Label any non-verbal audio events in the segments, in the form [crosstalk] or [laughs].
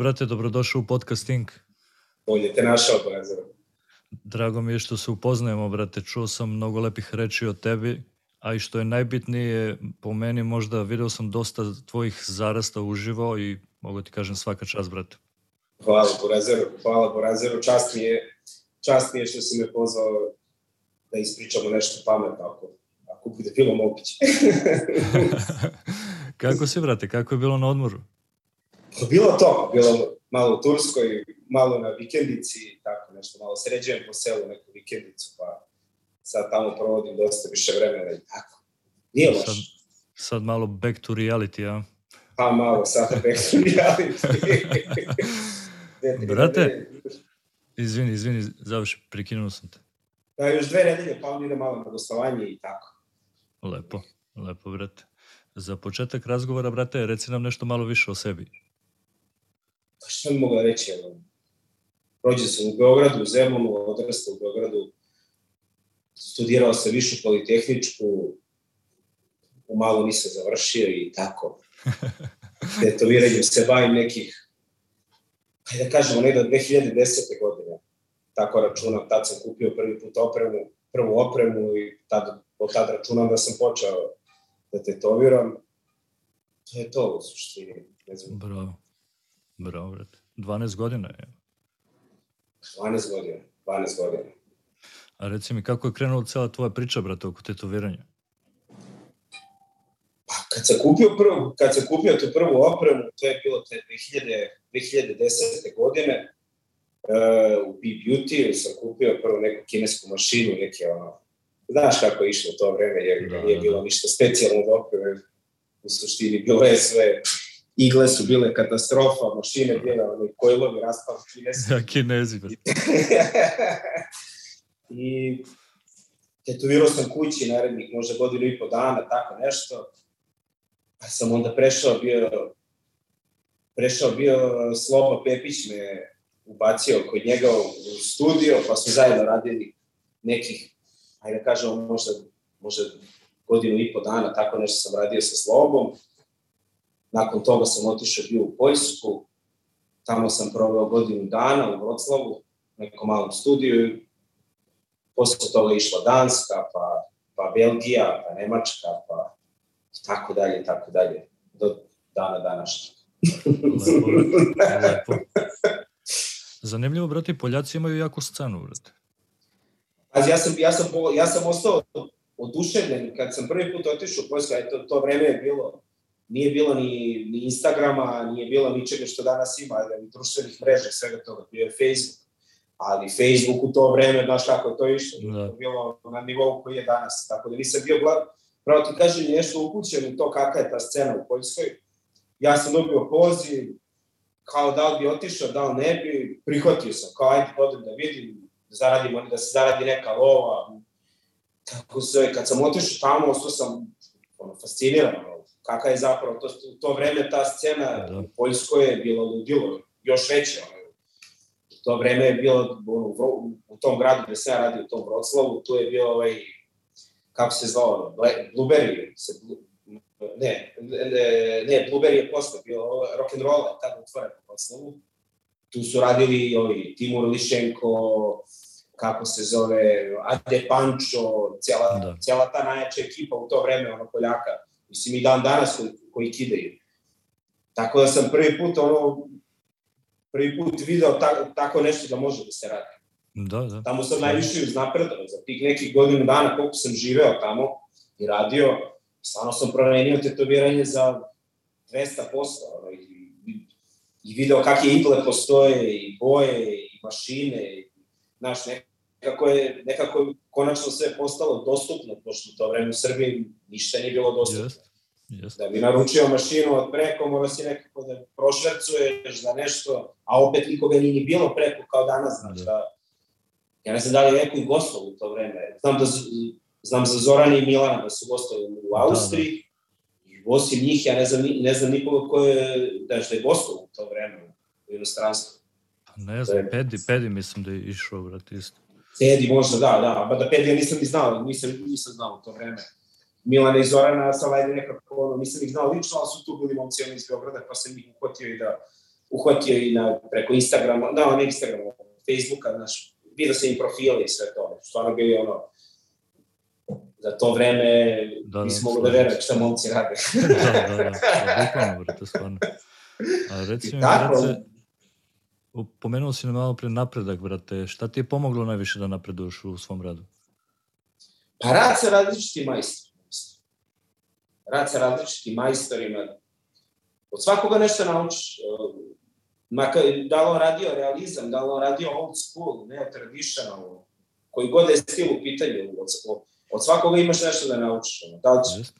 brate, dobrodošao u podcasting. Bolje te našao, Brazar. Drago mi je što se upoznajemo, brate. Čuo sam mnogo lepih reči o tebi, a i što je najbitnije, po meni možda video sam dosta tvojih zarasta uživo i mogu ti kažem svaka čast, brate. Hvala, Borazeru. Hvala, Borazeru. Čast mi je, čast mi je što si me pozvao da ispričamo nešto pametno, ako, ako bude bilo moguće. [laughs] [laughs] Kako si, brate? Kako je bilo na odmoru? Pa bilo to, bilo malo u Turskoj, malo na vikendici, tako nešto, malo sređujem po selu neku vikendicu, pa sad tamo provodim dosta više vremena i tako. Nije loš. Sad, sad malo back to reality, a? Pa malo, sad back to reality. [laughs] Brate, izvini, izvini, završi, prekinuo sam te. Da, još dve nedelje, pa on ide malo na gostovanje i tako. Lepo, lepo, brate. Za početak razgovora, brate, reci nam nešto malo više o sebi. Pa što mogu da reći? Rođen sam u Beogradu, u Zemunu, odrastao u Beogradu, studirao sam višu politehničku, u malo nisam završio i tako. [laughs] Tetoviranjem se bavim nekih, hajde da kažemo, nekada 2010. godine. Tako računam, tad sam kupio prvi put opremu, prvu opremu i tad, od tad računam da sam počeo da tetoviram. To je to u suštini. Ne znam. Bravo. Bravo, brate. 12 godina je. 12 godina. 12 godina. A reci mi, kako je krenula cela tvoja priča, brate, oko tetoviranja? Pa, kad sam kupio prvo, kad sam kupio tu prvu opremu, to je bilo te 2000, 2010. godine, uh, u B-Beauty sam kupio prvo neku kinesku mašinu, neke ono, znaš kako je išlo to vreme, jer da, nije da, bilo da. ništa specijalno od opreme, u suštini bilo je sve igle su bile katastrofa, mašine bile oni kojlovi raspali [laughs] kinezi. Ja, kinezi. [laughs] I tetovirao sam kući narednih možda godinu i po dana, tako nešto. Pa sam onda prešao bio prešao bio Sloba Pepić me ubacio kod njega u studio, pa smo zajedno radili nekih, ajde da kažemo, možda, možda godinu i po dana, tako nešto sam radio sa Slobom. Nakon toga sam otišao bio u Poljsku, tamo sam proveo godinu dana u Vroclavu, nekom malom studiju, posle toga išla Danska, pa, pa Belgija, pa Nemačka, pa tako dalje, tako dalje, do dana današnjeg. Lepo, lepo. Zanimljivo, brate, Poljaci imaju jako scenu, brate. Pazi, ja sam, ja sam, ja sam ostao oduševljen kad sam prvi put otišao u Poljsku, to, to vreme je bilo nije bilo ni, ni Instagrama, nije bilo ničega što danas ima, ni društvenih mreža, svega toga, bio je Facebook. Ali Facebook u to vreme, znaš kako je to išlo, da. to bilo na nivou koji je danas, tako da nisam bio glad, pravo ti kažem, nešto upućen u to kakva je ta scena u Poljskoj. Ja sam dobio poziv, kao da li bi otišao, da li ne bi, prihvatio sam, kao ajde, odem da vidim, da zaradim, da se zaradi neka lova. Tako se, kad sam otišao tamo, ostao sam ono, fasciniran, kaka je zapravo to, u to vreme ta scena da. u Poljskoj je bilo ludilo, još veće. Ono. U to vreme je bilo u, u tom gradu gde se ja radio, u tom Vroclavu, tu je bio ovaj, kako se zvao, Blueberry, se, ne, ne, ne, Blueberry je posle bio rock and roll, tada otvoren u Vroclavu. Tu su radili ovi, Timur Lišenko, kako se zove, Ade Pančo, cijela, da. cijela ta najjača ekipa u to vreme, ono, Poljaka Mislim, i dan danas koji, koji kidaju. Tako da sam prvi put, ono, prvi put video ta, tako nešto da može da se radi. Da, da. Tamo sam najviše uznapredao, za tih nekih godinu dana koliko sam živeo tamo i radio, stvarno sam promenio tetoviranje za 200 Ono, i, i video kakve igle postoje, i boje, i mašine, i, znaš, nekako je, nekako konačno sve postalo dostupno, pošto u to vreme u Srbiji ništa nije bilo dostupno. Yes. Yes. Da bi naručio mašinu od preko, mora si nekako da prošvercuješ za nešto, a opet nikoga nije ni bilo preko kao danas, znači da. Ja ne znam da li je neko i gostov u to vreme. Znam da znam za Zorana i Milana da su gostovali u Austriji, da, da. osim njih ja ne znam, ne znam nikoga ko je, da je, da je gostov u to vreme u inostranstvu. Pa ne znam, Pedi, Pedi mislim da je išao, brat, isto. Pedi možda, da, da, ba da Pedi ja nisam ni znao, nisam, nisam znao u to vreme. Milana i Zorana sam ajde nekako, ono, nisam ih znao lično, ali su tu bili momci iz Beograda, pa sam ih uhvatio i da, uhvatio i na, preko Instagrama, da, ne Instagrama, Facebooka, znaš, vidio sam i profile i sve to, stvarno bili ono, za to vreme da, da nisam mogu da verujem šta momci rade. da, da, da, da, bukvalno, brate, stvarno. A reci mi, brate, pomenuo si na malo pre napredak, brate, šta ti je pomoglo najviše da napreduješ u svom radu? Pa rad sa različitim majstorima. Rad sa različitim majstorima. Od svakoga nešto naučiš. Makar, da li on radio realizam, da li on radio old school, ne traditional, koji god je stil u pitanju, od, od svakoga imaš nešto da naučiš. Da li će...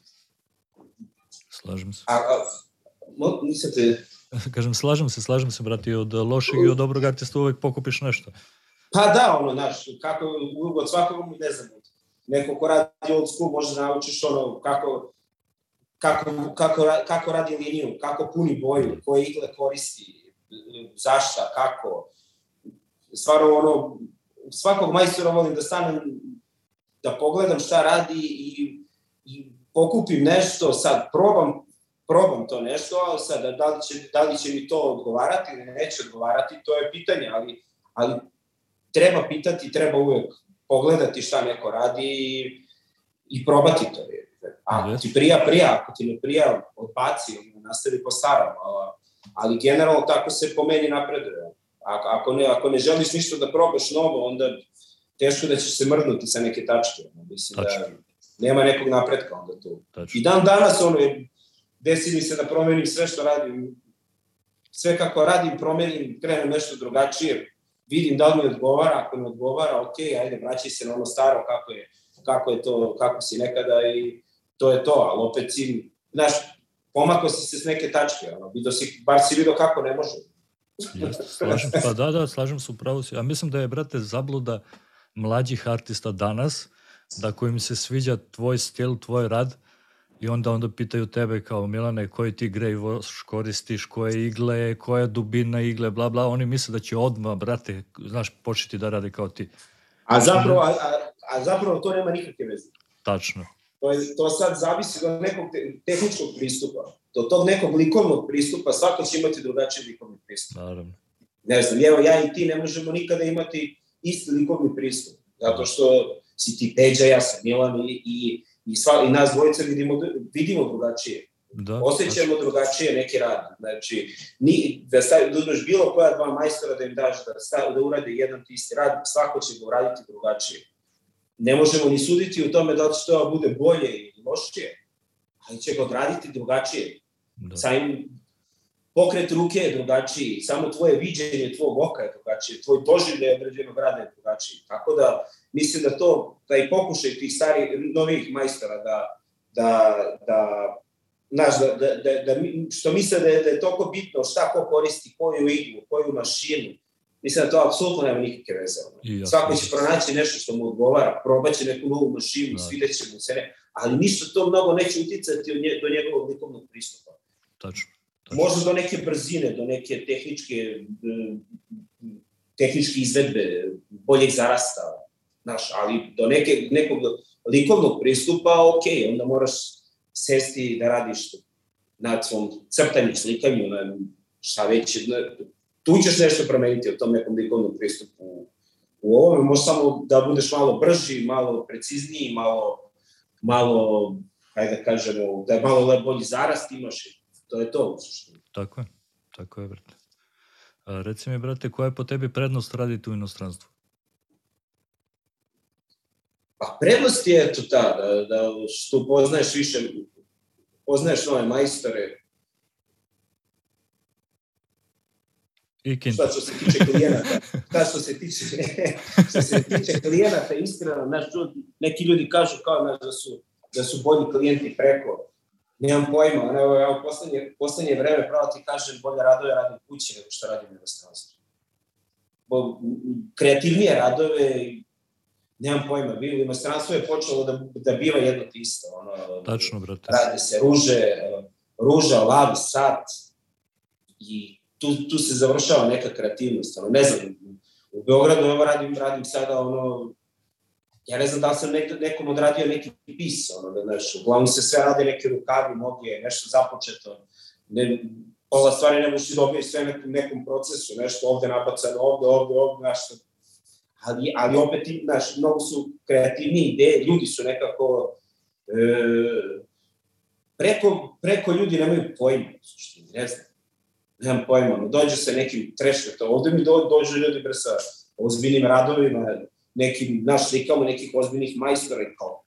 Slažem se. A, a, mo, nisam te... [laughs] Kažem, slažem se, slažem se, brati, od lošeg i od dobrog artista uvek pokupiš nešto. Pa da, ono, znaš, kako, od svakoga, ne znam, neko ko radi old school može da naučiš ono, kako, kako, kako, kako radi liniju, kako puni boju, koje igle koristi, zašta, kako. Stvarno, ono, svakog majstora volim da stanem da pogledam šta radi i, i pokupim nešto, sad probam, probam to nešto, ali sad da li, će, da li će mi to odgovarati ili neće odgovarati, to je pitanje, ali, ali treba pitati, treba uvek pogledati šta neko radi i, i probati to. Ako ti prija, prija, ako ti ne prija, odbaci, nastavi po starom, ali, ali generalno tako se po meni napreduje. Ako, ako, ne, ako ne želiš ništa da probaš novo, onda teško da ćeš se mrdnuti sa neke tačke. Mislim da Tačno. da nema nekog napretka onda tu. Tačno. I dan danas ono, desi mi se da promenim sve što radim, sve kako radim, promenim, krenem nešto drugačije, vidim da li mi odgovara, ako mi odgovara, ok, ajde, vraćaj se na ono staro, kako je, kako je to, kako si nekada i to je to, ali opet si, znaš, pomako si se s neke tačke, ono, vidio si, bar si vidio kako ne može. Jeste, [laughs] slažem, pa da, da, slažem se upravo si. A mislim da je, brate, zabluda mlađih artista danas, da kojim se sviđa tvoj stil, tvoj rad, i onda onda pitaju tebe kao Milane koji ti grej voš koristiš, koje igle, koja dubina igle, bla bla, oni misle da će odmah, brate, znaš, početi da rade kao ti. A zapravo, a, a, a zapravo to nema nikakve veze. Tačno. To, je, to sad zavisi od nekog te, tehničkog pristupa. Do tog nekog likovnog pristupa svako će imati drugačiji likovni pristup. Naravno. Ne znam, evo ja i ti ne možemo nikada imati isti likovni pristup. Zato što si ti Peđa, ja sam Milan i, i i, sva, i nas dvojica vidimo, vidimo drugačije. Da, Osećamo da. drugačije neki rad. Znači, ni, da, stavi, da uzmeš bilo koja dva majstora da im daš da, stavi, da urade jedan ti isti rad, svako će ga uraditi drugačije. Ne možemo ni suditi u tome da li će to bude bolje ili lošije, ali će ga odraditi drugačije. Da. Samim pokret ruke je drugačiji, samo tvoje viđenje tvog oka je drugačije, tvoj doživljaj određenog rada je drugačiji. Tako da, mislim da to, da i pokušaj tih starih, novih majstora da, da, da znaš, da, da, da, da, što misle da je, da je toliko bitno šta ko koristi, koju iglu, koju mašinu, mislim da to apsolutno nema nikakve veze. Ja, Svako će pronaći nešto što mu odgovara, probaće neku novu mašinu, da. svideće mu se ne, ali ništa to mnogo neće uticati do njegovog likovnog pristupa. Tačno. Možda do neke brzine, do neke tehničke, tehničke izvedbe, boljeg zarasta, znaš, ali do neke, nekog likovnog pristupa, ok, onda moraš sesti da radiš na svom crtanju, slikanju, na šta već, na, tu ćeš nešto promeniti o tom nekom likovnom pristupu u ovome, može samo da budeš malo brži, malo precizniji, malo, malo, hajde da kažemo, da je malo bolji zarast imaš To je to u suštini. Tako je, tako je, brate. A, reci mi, brate, koja je po tebi prednost raditi u inostranstvu? Pa prednost je eto ta, da, da što poznaješ više, poznaješ nove majstore, I kinta. Šta što se tiče klijenata, šta što se tiče, [laughs] što se tiče klijenata, iskreno, naš, neki ljudi kažu kao naš, da su, da su bolji klijenti preko, Nemam pojma, ono, evo, evo, poslednje, poslednje vreme, pravo ti kažem, bolje radove radim kući nego što radim u inostranstvu. Kreativnije radove, nemam pojma, bilo u inostranstvu je počelo da, da biva jedno te isto. Ono, Tačno, brate. Rade se ruže, ruža, lav, sat i tu, tu se završava neka kreativnost. Ono, ne znam, u Beogradu evo radim, radim sada ono, ja ne znam da li sam nek, nekom odradio neki pis, ono, da, znaš, uglavnom se sve rade neke rukavi, noge, nešto započeto. Ne, pola stvari ne možeš dobiti sve nekom, nekom procesu, nešto ovde nabacano, ovde, ovde, ovde, nešto. Ali, ali opet, znaš, mnogo su kreativni ideje, ljudi su nekako, e, preko, preko ljudi nemaju pojma, što ne znam, nemam pojma, dođe se nekim trešvetom, ovde mi do, dođu ljudi bre sa ozbiljnim radovima, nekim, naš slikamo nekih ozbiljnih majstora i kao,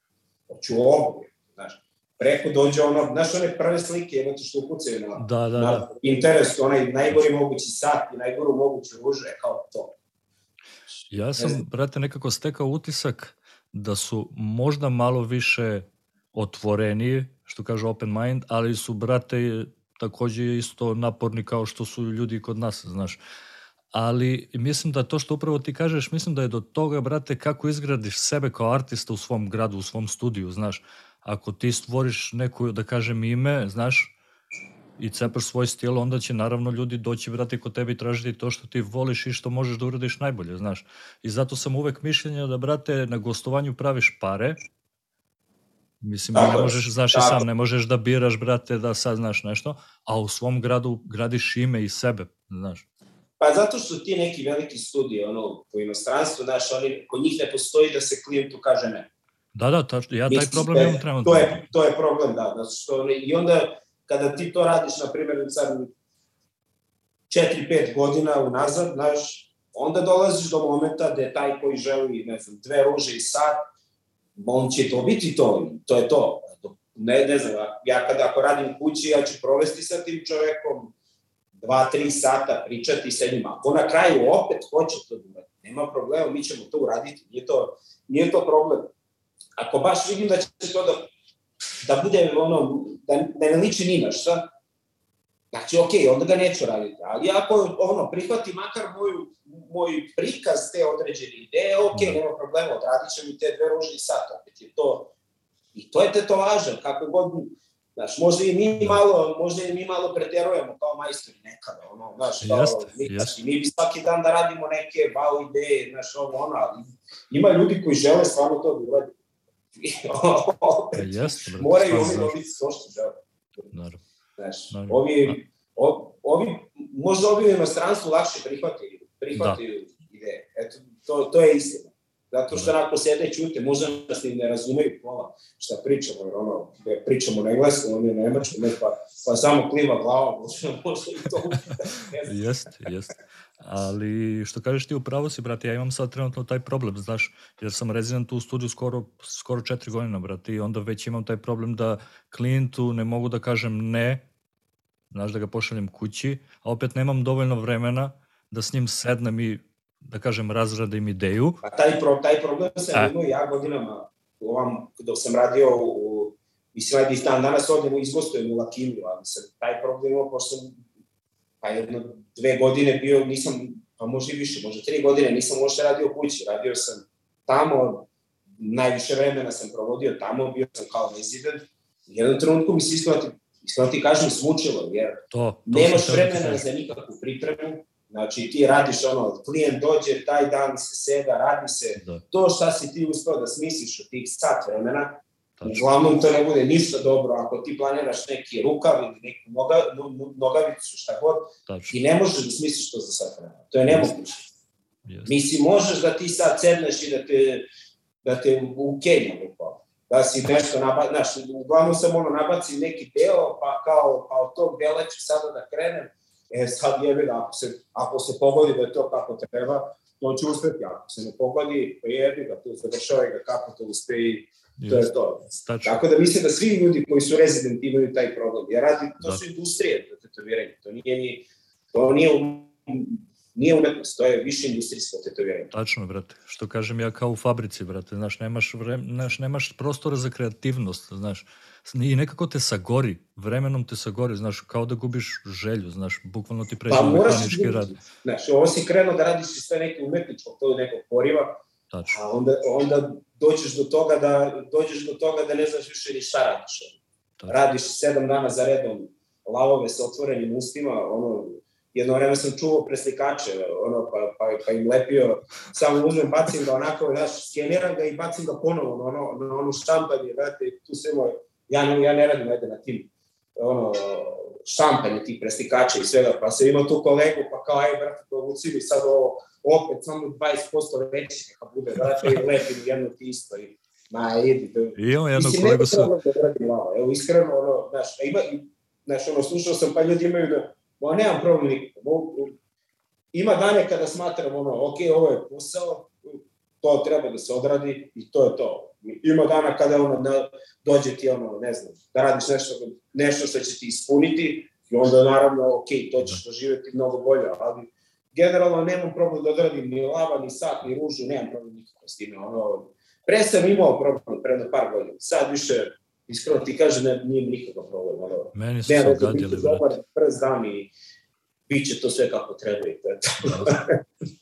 hoću ovo, znaš, preko dođe ono, znaš one prve slike, imate što ukucaju na, da, da, na da. Pinterest, onaj najgori mogući sat i najgoru moguću ružu, je kao to. Ja sam, brate, nekako stekao utisak da su možda malo više otvoreniji, što kaže open mind, ali su, brate, takođe isto naporni kao što su ljudi kod nas, znaš. Ali mislim da to što upravo ti kažeš, mislim da je do toga, brate, kako izgradiš sebe kao artista u svom gradu, u svom studiju, znaš. Ako ti stvoriš neku, da kažem, ime, znaš, i cepaš svoj stil, onda će naravno ljudi doći, brate, kod tebe i tražiti to što ti voliš i što možeš da uradiš najbolje, znaš. I zato sam uvek mišljenja da, brate, na gostovanju praviš pare, Mislim, tako, ne možeš, znaš tako. i sam, ne možeš da biraš, brate, da sad znaš nešto, a u svom gradu gradiš ime i sebe, znaš. Pa zato što ti neki veliki studije, ono, po inostranstvu, znaš, oni, kod njih ne postoji da se klijentu kaže ne. Da, da, tačno, ja taj problem imam trenutno. To je, to je problem, da, znači što, i onda, kada ti to radiš, na primjer, sad 4-5 godina unazad, znaš, onda dolaziš do momenta da taj koji želi, ne znam, dve ruže i sat, on će to biti to, to je to. Ne, ne znam, ja kada ako radim kući, ja ću provesti sa tim čovekom dva, tri sata, pričati sa njima. Ako na kraju opet hoće to da uradi, nema problema, mi ćemo to uraditi, nije to, nije to problem. Ako baš vidim da će to da, da bude ono, da, da ne liči ni na šta, Znači, ok, onda ga neću raditi. Ali ako ono, prihvati makar moju, moj prikaz te određene ideje, ok, da. nema problema, odradit će mi te dve ružne sat, opet je to, i to je tetovaža, kako god, znaš, možda i mi malo, možda i mi malo preterujemo kao majstori nekada, ono, znaš, kao, jest, mi, jest. mi bi svaki dan da radimo neke wow ideje, znaš, ovo, ono, ali ima ljudi koji žele stvarno to da uradi. Opet, jest, moraju oni dobiti to što žele. Naravno. Znaš, Naravno. ovi, o, ovi, možda ovi u inostranstvu lakše prihvataju, prihvataju da. ideje. Eto, to, to je istina. Zato što da. onako sede i čute, možda nas ni ne razumeju pola šta pričamo, jer ono, pričamo na engleskom, on je na nemačkom, ne, pa, pa samo klima glavom, možda, [laughs] možda i to Jeste, jeste. Ali što kažeš ti upravo si, brate, ja imam sad trenutno taj problem, znaš, jer sam rezident u studiju skoro, skoro četiri godina, brate, i onda već imam taj problem da klijentu ne mogu da kažem ne, znaš, da ga pošaljem kući, a opet nemam dovoljno vremena da s njim sednem i, da kažem, razradim ideju. Pa taj, pro, taj problem sam imao ja godinama, ovam, dok sam radio u, mislim, ajde dan danas odem izgostujem u Lakinu, ali sam taj problem imao, pošto sam, pa jedno, dve godine bio, nisam, pa možda i više, možda tri godine, nisam možda radio kući, radio sam tamo, najviše vremena sam provodio tamo, bio sam kao resident, u jednom trenutku mi se iskreno ti kažem, smučilo, jer to, to nemaš vremena za nikakvu pripremu, znači ti radiš ono, klijent dođe, taj dan se seda, radi se, da. to šta si ti uspeo da smisliš u tih sat vremena, Tačno. Uglavnom to ne bude ništa dobro ako ti planiraš neki rukav ili neku noga, nogavicu, šta god, Tačno. ti ne možeš da smisliš to za sat vremena. To je nemoguće. Yes. Mislim, možeš da ti sad sedneš i da te, da te u Keniju upao da si nešto nabaci, znaš, uglavnom sam ono nabaci neki deo, pa kao, pa od tog dela ću sada da krenem, e sad jebi da ako se, ako se pogodi da je to kako treba, to će uspeti, ako se ne pogodi, pa jebi ga, tu završavaj ga kako to uspe i to je to. Stačno. Tako da mislim da svi ljudi koji su rezidenti imaju taj problem. Ja radim, to da. su industrije za tetoviranje, to nije ni, to nije nije umetnost, to je više industrijsko tetoviranje. Tačno, brate. Što kažem ja kao u fabrici, brate. Znaš, nemaš, vrem, znaš, nemaš prostora za kreativnost, znaš. I nekako te sagori, vremenom te sagori, znaš, kao da gubiš želju, znaš, bukvalno ti pređe pa, mehanički rad. Znaš, ovo si krenuo da radiš sve neke umetničko, to je nekog poriva, Tačno. a onda, onda dođeš do toga da, dođeš do toga da ne znaš više ni šta radiš. Tačno. Radiš sedam dana za redom, lavove sa otvorenim ustima, ono, jedno vreme sam čuvao preslikače, ono, pa, pa, pa im lepio, samo uzmem, bacim ga onako, znaš, skeniram ga i bacim ga ponovo na ono, na ono štampanje, znate, tu sve moj, ja, ne, ja ne radim ajde na tim ono, štampanje tih preslikača i svega, pa sam imao tu kolegu, pa kao, aj, brate, povuci mi sad ovo, opet samo 20% veći, neka bude, brate, i lepim jedno ti isto, i ma, idi. I imamo jednog kolegu sa... Da Evo, iskreno, ono, znaš, ima, znaš, ono, slušao sam, pa ljudi imaju da, ma, nemam problem nikako, ima dane kada smatram, ono, ok, ovo je posao, to treba da se odradi i to je to. Ima dana kada ono, da, dođe ti ono, ne znam, da radiš nešto, nešto što će ti ispuniti i onda naravno, ok, to ćeš doživeti mnogo bolje, ali generalno nemam problem da odradim ni lava, ni sat, ni ružu, nemam problem nikako s time. Ono, pre sam imao problem, pre na par godina, sad više, iskreno ti kaže, ne, nije nikakav problem. Ono, Meni su se ogadili, brate. Dobar, prz dan i biće to sve kako treba i to je to.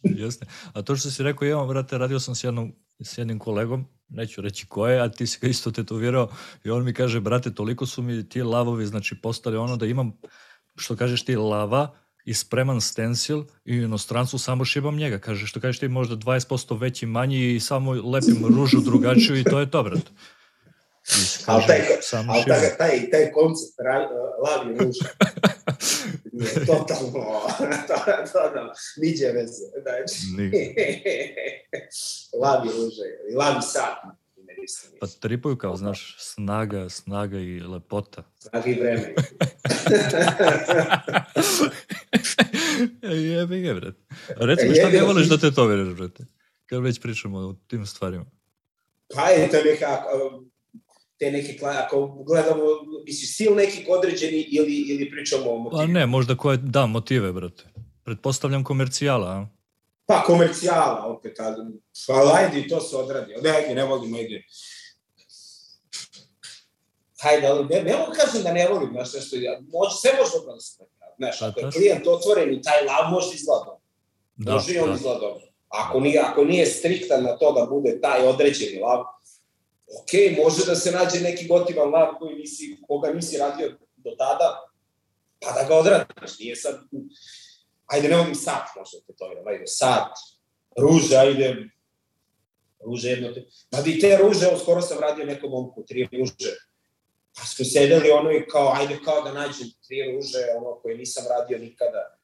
Jeste. A to što si rekao, ja, brate, radio sam s, jednom, s jednim kolegom, neću reći ko je, a ti si ga isto tetovirao i on mi kaže, brate, toliko su mi ti lavovi, znači, postali ono da imam, što kažeš ti, lava, i spreman stencil i u inostranstvu samo šibam njega. Kaže, što kažeš ti možda 20% veći, manji i samo lepim ružu drugačiju i to je to, brate. Ali taj, al taj, taj, taj koncept lavi ruža [laughs] totalno, [laughs] totalno, niđe veze. Znači, [laughs] lavi ruža i lavi sat. Pa tripuju kao, znaš, snaga, snaga i lepota. Snaga i vreme. Jebi ga, brate. Reci mi šta ne voliš da te to veriš, brate? Kad već pričamo o tim stvarima. Pa je to neka, te neke, ako gledamo, misliš, stil nekih određeni ili, ili pričamo o motivima? Pa ne, možda koje, da, motive, brate. Pretpostavljam komercijala, a? Pa, komercijala, opet, ali, pa ajde, to se odradi. Ne, ajde, ne volim, ajde. Hajde, ali ne, ne mogu kažem da ne volim, znaš, nešto, može, sve može dobro da se Znaš, pa ako je klijent otvoren i taj lav može izgleda dobro. Da, može i on da. izgleda dobro. Ako nije, ako nije striktan na to da bude taj određeni lav, ok, može da se nađe neki gotivan lav koji nisi, koga nisi radio do tada, pa da ga odradiš. Nije sad, ajde, ne volim sat, možda te to je, ajde, sat, ruže, ajde, ruže jedno te, ma di te ruže, evo, skoro sam radio nekom momku, tri ruže, pa smo sedeli ono i kao, ajde kao da nađem tri ruže, ono koje nisam radio nikada,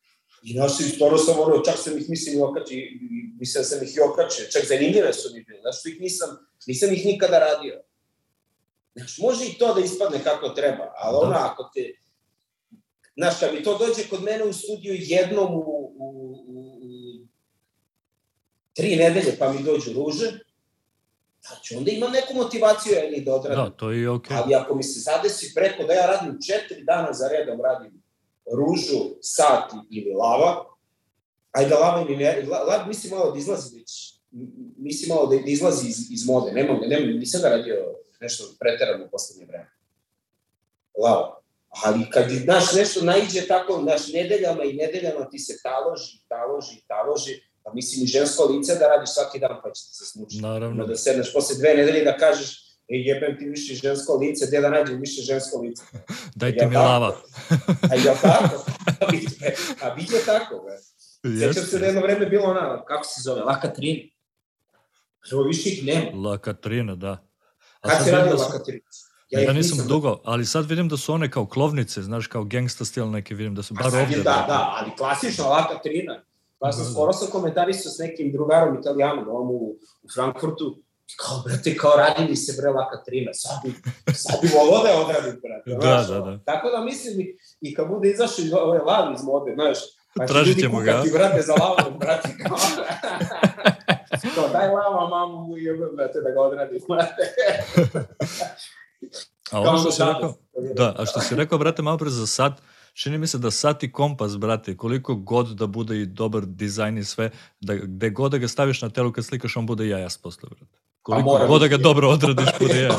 I nosim, stvarno sam ono, čak sam ih mislim i okači, mislim da sam ih i okačio, čak zanimljive su mi bile, znaš, ih nisam, nisam ih nikada radio. Znaš, može i to da ispadne kako treba, ali da. ono, ako te, znaš, kad mi to dođe kod mene u studiju jednom u, u, u, u tri nedelje, pa mi dođu ruže, znači onda imam neku motivaciju ja, da odradim. Da, to je okej. Okay. Ali ako mi se zadesi preko da ja radim četiri dana za redom, radim ružu, sati ili lava, ajde lava mi ne, lava mislim malo da izlazi već, mislim malo da izlazi iz, iz mode, nemam, nemam, nisam ga radio nešto preterano u poslednje vreme. Lava. Ali kad, znaš, nešto naiđe tako, znaš, nedeljama i nedeljama ti se taloži, taloži, taloži, pa mislim i žensko lice da radiš svaki dan pa će ti se smučiti. Naravno. Da sedneš posle dve nedelje da kažeš, e, jebem ti više žensko lice, gde da nađem više žensko lice. [laughs] Dajte mi lava. A je tako? [laughs] A biće tako, be. Sjećam se da jedno vreme bilo ona, kako se zove, La Katrina. Evo više ih nema. La Katrina, da. A Kad se radi La Katrina? Ja, ja nisam, nisam dugo, ali sad vidim da su one kao klovnice, znaš, kao gangsta stil neke, vidim da su bar ovdje. Da, da, da, ali klasična La Katrina. Pa sam da, skoro sam komentarisao s nekim drugarom italijanom, ovom u, u Frankfurtu, kao, brate, kao radi mi se bre La Katrina, sad bi, sad bi volao da je odradim, brate. Da, da, da. Tako da mislim, i kad bude izašao iz ove lavi iz mode, znaš, pa Tražit ćemo ga. Ti, brate, za lavom, brate, kao, [laughs] kao daj lava mamu i brate, da ga odradim, brate. [laughs] A ono što si rekao, da, a što si rekao, brate, malo pre za sad, čini mi se da sat i kompas, brate, koliko god da bude i dobar dizajn i sve, da gde god da ga staviš na telu kad slikaš, on bude jajas posle, brate. Koliko god da ga dobro odradiš, [laughs] bude jajas.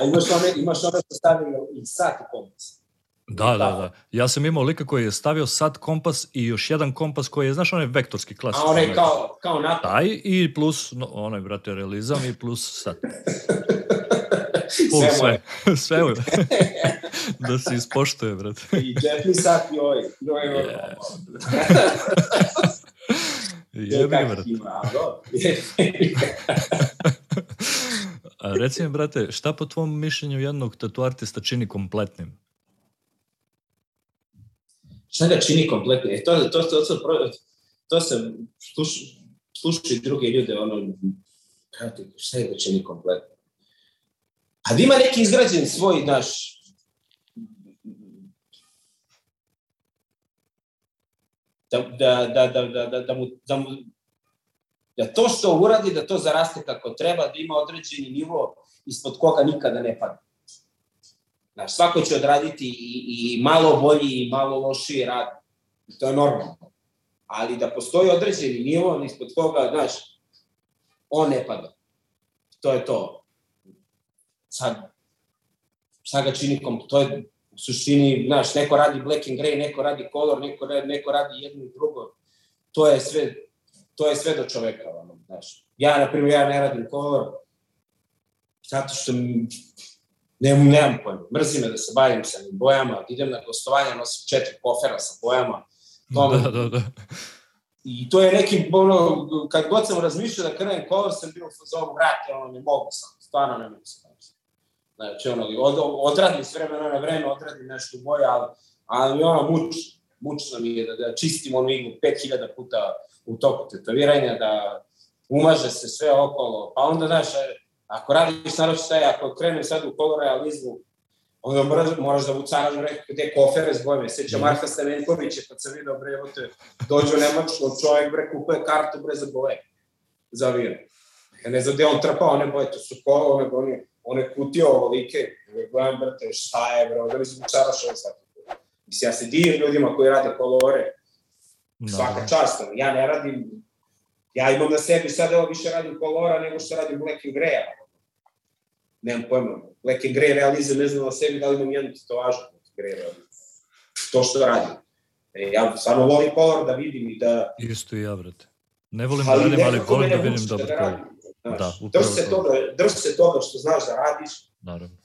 A imaš one, imaš one što stavljaju i sat i kompas. Da, da, da. Ja sam imao lika koji je stavio sat kompas i još jedan kompas koji je, znaš, onaj vektorski klasičan. A onaj kao, kao NATO. Taj i plus, no, onaj, brate, realizam i plus sat. [laughs] Pul, sve, sve, [laughs] sve da se ispoštuje, brate. I džetni sat i ovaj. Joj, joj, Jebi ga, brate. [laughs] reci mi, brate, šta po tvom mišljenju jednog tatu artista čini kompletnim? Šta ga čini kompletnim? E, to, to, to, to, to, to se slušaju druge ljude, ono, šta ga čini kompletnim? A da ima neki izgrađen svoj, naš, da, da, da, da, da, da, da, mu, da, mu, da to što uradi, da to zaraste kako treba, da ima određeni nivo ispod koga nikada ne pada. Znaš, svako će odraditi i, i malo bolji i malo lošiji rad. To je normalno. Ali da postoji određeni nivo ispod koga, znaš, on ne pada. To je to. Sad, šta ga čini kom, to je suštini, znaš, neko radi black and gray, neko radi color, neko, radi, neko radi jedno i drugo. To je sve, to je sve do čoveka, ono, znaš. Ja, na primjer, ja ne radim color, zato što ne, nemam pojma, mrzim me da se bavim sa njim bojama, idem na gostovanja, nosim četiri kofera sa bojama. To da, da, da. I to je neki, ono, kad god sam razmišljao da krenem color, sam bio u fazonu, vrate, ono, ne mogu sam, stvarno ne mogu sam. Znači, ono, od, odradim s vremena na vreme, odradim nešto u boje, ali, ali ono, muč, mučno mi je da, da čistim onu iglu 5000 puta u toku tetoviranja, da umaže se sve okolo, pa onda, znaš, ako radiš naravno je, ako krenem sad u kolorealizmu, onda moraš, moraš da vucaraš rekao gde kofere s bojeme. Seća mm. Marka Stamenkovića kad sam vidio, bre, evo te, dođe u Nemačku, čovjek, bre, kupuje kartu, bre, za boje, za avion. Ja ne znam gde on trpao one boje, to su kolo, one, one, kutije ovolike, ja gledam, brate, šta je, bre, ovdje mi se vucaraš ovo sad. Mislim, ja se divim ljudima koji rade kolore, no. svaka čast, ja ne radim, ja imam na sebi sad evo više radim kolora nego što radim Black and Grey, nemam pojma, Black and Grey realizam, ne znam na sebi da li imam jednu tetovažu Black and Grey realizam. To što radim. E, ja stvarno volim kolor da vidim i da... Isto i ja, brate. Ne volim da radim, ali volim da vidim dobar da kolor. Da, drž se, toga, drž se toga što znaš da radiš. Naravno.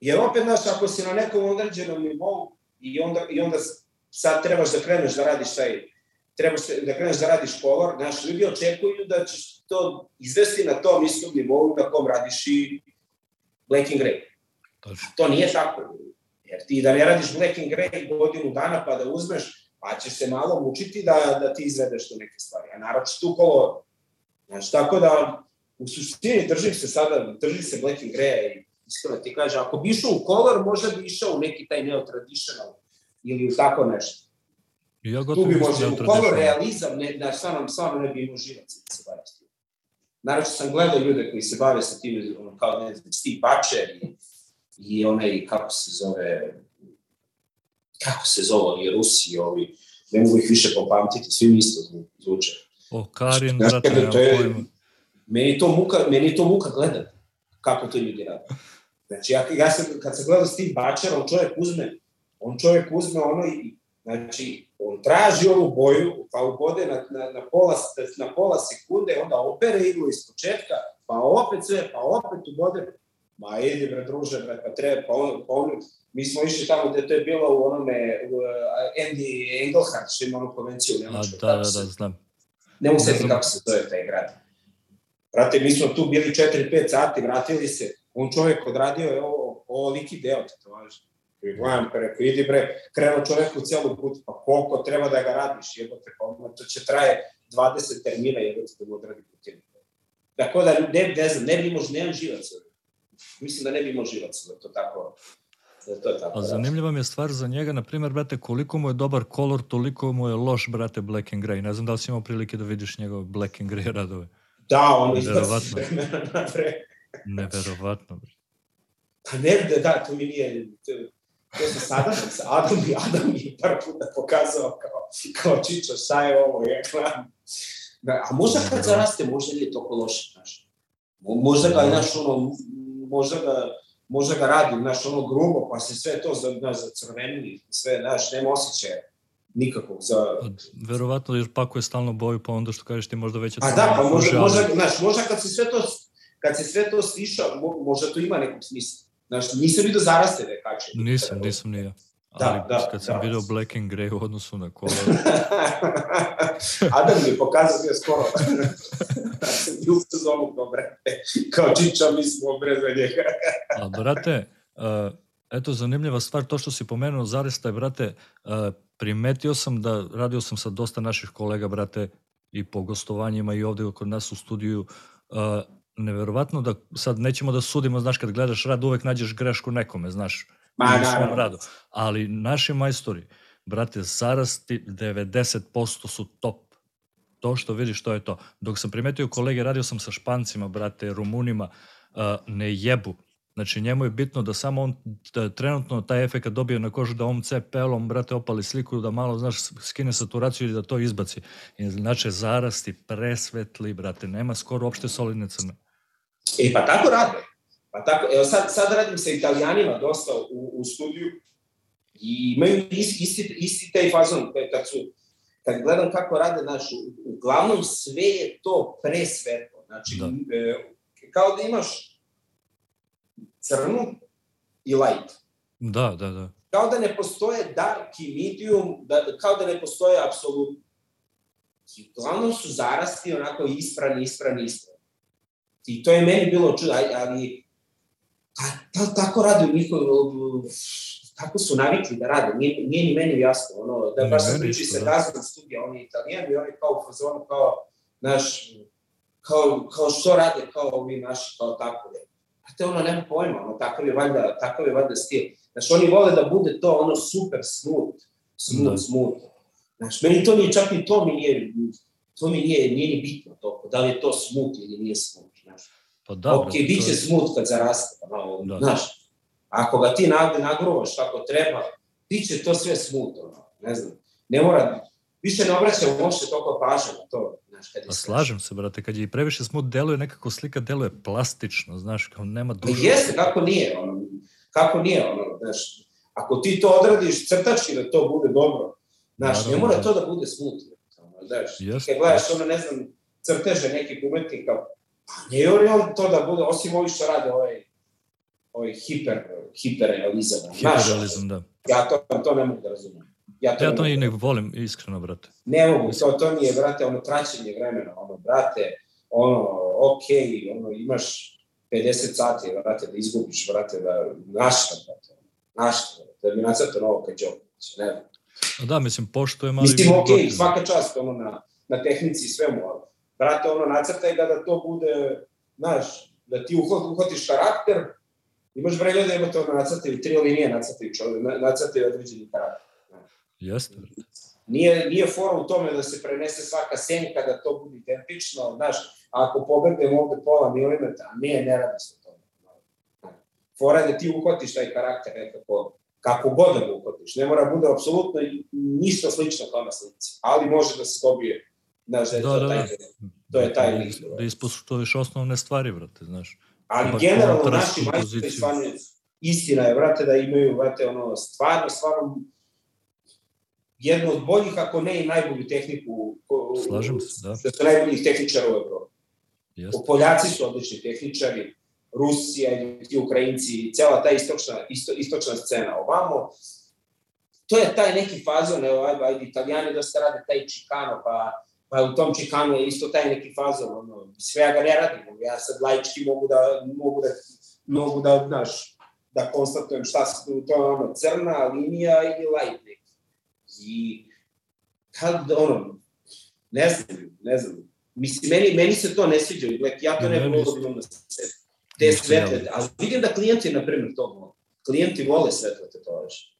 Jer opet, znaš, ako si na nekom određenom nivou i onda, i onda sad trebaš da kreneš da radiš taj, trebaš da kreneš da radiš kolor, znaš, ljudi očekuju da ćeš to izvesti na tom istom nivou na kom radiš i black and grey. Točno. To nije tako. Jer ti da ne radiš black and grey godinu dana pa da uzmeš, pa ćeš se malo mučiti da, da ti izvedeš tu neke stvari. A naravno tu kolor. Znaš, tako da u suštini držim se sada, držim se black and grey i iskreno ti kaže, ako bi išao u color, možda bi išao u neki taj neo-traditional ili u tako nešto. Ja tu bi možda u color realizam, ne, da stvarno, stvarno ne bi imao živac da se bavi s tim. Naravno sam gledao ljude koji se bave sa tim, ono, kao ne znam, Steve Butcher i, i onaj, kako se zove, kako se zove, oni Rusi, ovi, ne mogu ih više popamtiti, svi mi isto zvuče. O, Karin, brate, nema pojma meni to muka, meni to muka gledat kako to ljudi rade. Znači, ja, ja sam, kad sam gledao Steve Butcher, on čovjek uzme, on čovjek uzme ono i, znači, on traži ovu boju, pa ubode na, na, na, pola, na pola sekunde, onda opere iglu iz početka, pa opet sve, pa opet ubode, ma idi bre druže, bre, pa treba, pa on, pa on, mi smo išli tamo gde to je bilo u onome, u, Andy Engelhardt, što ima onu konvenciju u Nemačkoj. Da, da, da, znam. Ne mogu se kako se zove taj grad. Brate, mi smo tu bili 4-5 sati, vratili se, on čovjek odradio je ovo, ovo liki deo tetovaže. I gledam, pa rekao, idi bre, krenuo čovjek u celu put, pa koliko treba da ga radiš, jebote, pa to će traje 20 termina, jebote, da mu odradi putinu. Tako da, ne, ne znam, ne bi imao, nemam živac. Mislim da ne bi imao živac, da to tako, da to tako. A zanimljiva mi je stvar za njega, na primjer, brate, koliko mu je dobar kolor, toliko mu je loš, brate, black and grey. Ne znam da li si imao prilike da vidiš njegove black and grey [laughs] radove. Da, on vremena na vreme. Neverovatno. [laughs] Pa ne, da, da, to mi nije... To, to sam sa Adamom, sa Adam mi, Adam mi par puta pokazao kao, kao Čičo, šta je ovo, gledam. Da, a možda kad zaraste, možda nije toliko loše, znaš. Možda ga, znaš, ono, možda ga, možda ga radi, znaš, ono grubo, pa se sve to, znaš, zacrvenili, sve, znaš, nema osjećaja nikakvog za... Verovatno jer pakuje stalno boju, pa onda što kažeš ti možda već... A da, pa možda, možda, znaš, možda kad se sve to, kad se sve to stiša, možda to ima nekog smisla. Znaš, nisam vidio zaraste da je kače. Nisam, nisam ni ja. Da, ali da, kad sam da. vidio Black and Grey u odnosu na [laughs] kola... Adam mi je pokazao bio skoro. sam bio u sezonu kao brate. Kao čiča, mi smo bre za njega. A, brate, uh, eto, zanimljiva stvar, to što si pomenuo, zarestaj, brate, uh, primetio sam da, radio sam sa dosta naših kolega, brate, i po gostovanjima i ovde kod nas u studiju, uh, neverovatno da sad nećemo da sudimo, znaš, kad gledaš rad uvek nađeš grešku nekome, znaš, Ma, u svom radu. Ali naši majstori, brate, zarasti 90% su top. To što vidiš, to je to. Dok sam primetio kolege, radio sam sa Špancima, brate, Rumunima, uh, ne jebu. Znači, njemu je bitno da samo on da trenutno taj efekt dobije na kožu, da on cepelom, brate, opali sliku, da malo, znaš, skine saturaciju i da to izbaci. Znači, zarasti presvetli, brate, nema skoro uopšte solidne crne. E, pa tako rade. Pa tako, evo sad, sad radim sa italijanima dosta u, u studiju i imaju isti, isti, isti taj fazon kad su, kad gledam kako rade, znaš, uglavnom sve je to presvetlo. Znači, da. e, kao da imaš crnu i light. Da, da, da. Kao da ne postoje dark i medium, da, kao da ne postoje apsolutno. Uglavnom su zarasti onako isprani, isprani, isprani. I to je meni bilo čudo, ali a, ta, tako rade u njihovom, tako su navikli da rade, nije, nije ni meni jasno, ono, da baš sam priči se gazom studija, oni italijani, oni kao u fazonu, kao, naš, kao, kao što rade, kao ovi naši, kao tako, da. A te ono, nema pojma, ono, takav je valjda, takav je valjda stil. Znaš, oni vole da bude to, ono, super smooth, smooth, da. smooth. Znaš, meni to nije, čak ni to mi nije, to mi nije, nije ni bitno to, da li je to smooth ili nije smooth. Pa da, ok, bit će smut kad zaraste, pa no, da. znaš, ako ga ti nagruvaš kako treba, bit će to sve smut, ono, ne znam, ne mora, više ne obraćam uopšte toliko pažnje na to, znaš, kad je pa slažem se, brate, kad je i previše smut, deluje nekako slika, deluje plastično, znaš, kao nema duša. Pa jeste, kako nije, ono, kako nije, ono, znaš, ako ti to odradiš crtački da to bude dobro, znaš, Naravno, ne mora da. to da bude smut, znaš, Jeste. kad gledaš ono, ne znam, crteže nekih umetnika, Pa ne je on to da bude, osim ovih što rade ovaj, ovaj hiper, hiperrealizam. Hiperrealizam, da. Ja to, to ne mogu da razumem. Ja to, ja to i ne volim, iskreno, brate. Ne mogu, to, to mi je, brate, ono traćenje vremena, ono, brate, ono, okej, okay, ono, imaš 50 sati, brate, da izgubiš, brate, da, našta, brate, našta, da bi nacrtao novo kad job, znači, ne znam. Da, mislim, poštojem, ali... Mislim, okej, okay, svaka čast, ono, na, na tehnici i svemu, ali brate, ono, nacrtaj ga da to bude, znaš, da ti uhvatiš karakter, imaš ljudi da imate ono nacrtaju, tri linije nacrtaju čovjek, nacrtaju određeni karakter. Jeste. Nije, nije fora u tome da se prenese svaka senka, da to bude identično, znaš, ako pobegnem ovde pola milimetra, ne, ne radi se to. Fora je da ti uhvatiš taj karakter nekako, kako god da ga uhvatiš. Ne mora bude apsolutno ništa slično kao na slici, ali može da se dobije Znaš, da, da, to, da, taj, to je taj lik. Da ispoštuješ osnovne stvari, brate, znaš. Ali generalno naši majstori stvarno, istina je, brate, da imaju, brate, ono, stvarno, stvarno, jednu od boljih, ako ne i najbolju tehniku. Slažem se, da. Da su najboljih tehničara u Evropi. Jeste. Poljaci su odlični tehničari, Rusija i ti Ukrajinci, cela ta istočna, isto, istočna scena. Ovamo, to je taj neki fazon, evo, ajde, ajde, italijani dosta rade taj čikano, pa pa u tom čikanu je isto taj neki fazon, ono, sve ja ga ne radim, ja sad laički mogu da, mogu da, mogu da, znaš, da konstatujem šta se to je ono, crna linija i light neki. I kad, ono, ne znam, ne znam, mislim, meni, meni se to ne sviđa, Black, ja to ne, ne mogu da imam na sebi. Te svetle, ali vidim da klijenti, na primjer, to vole. Klijenti vole svetle tetovaže.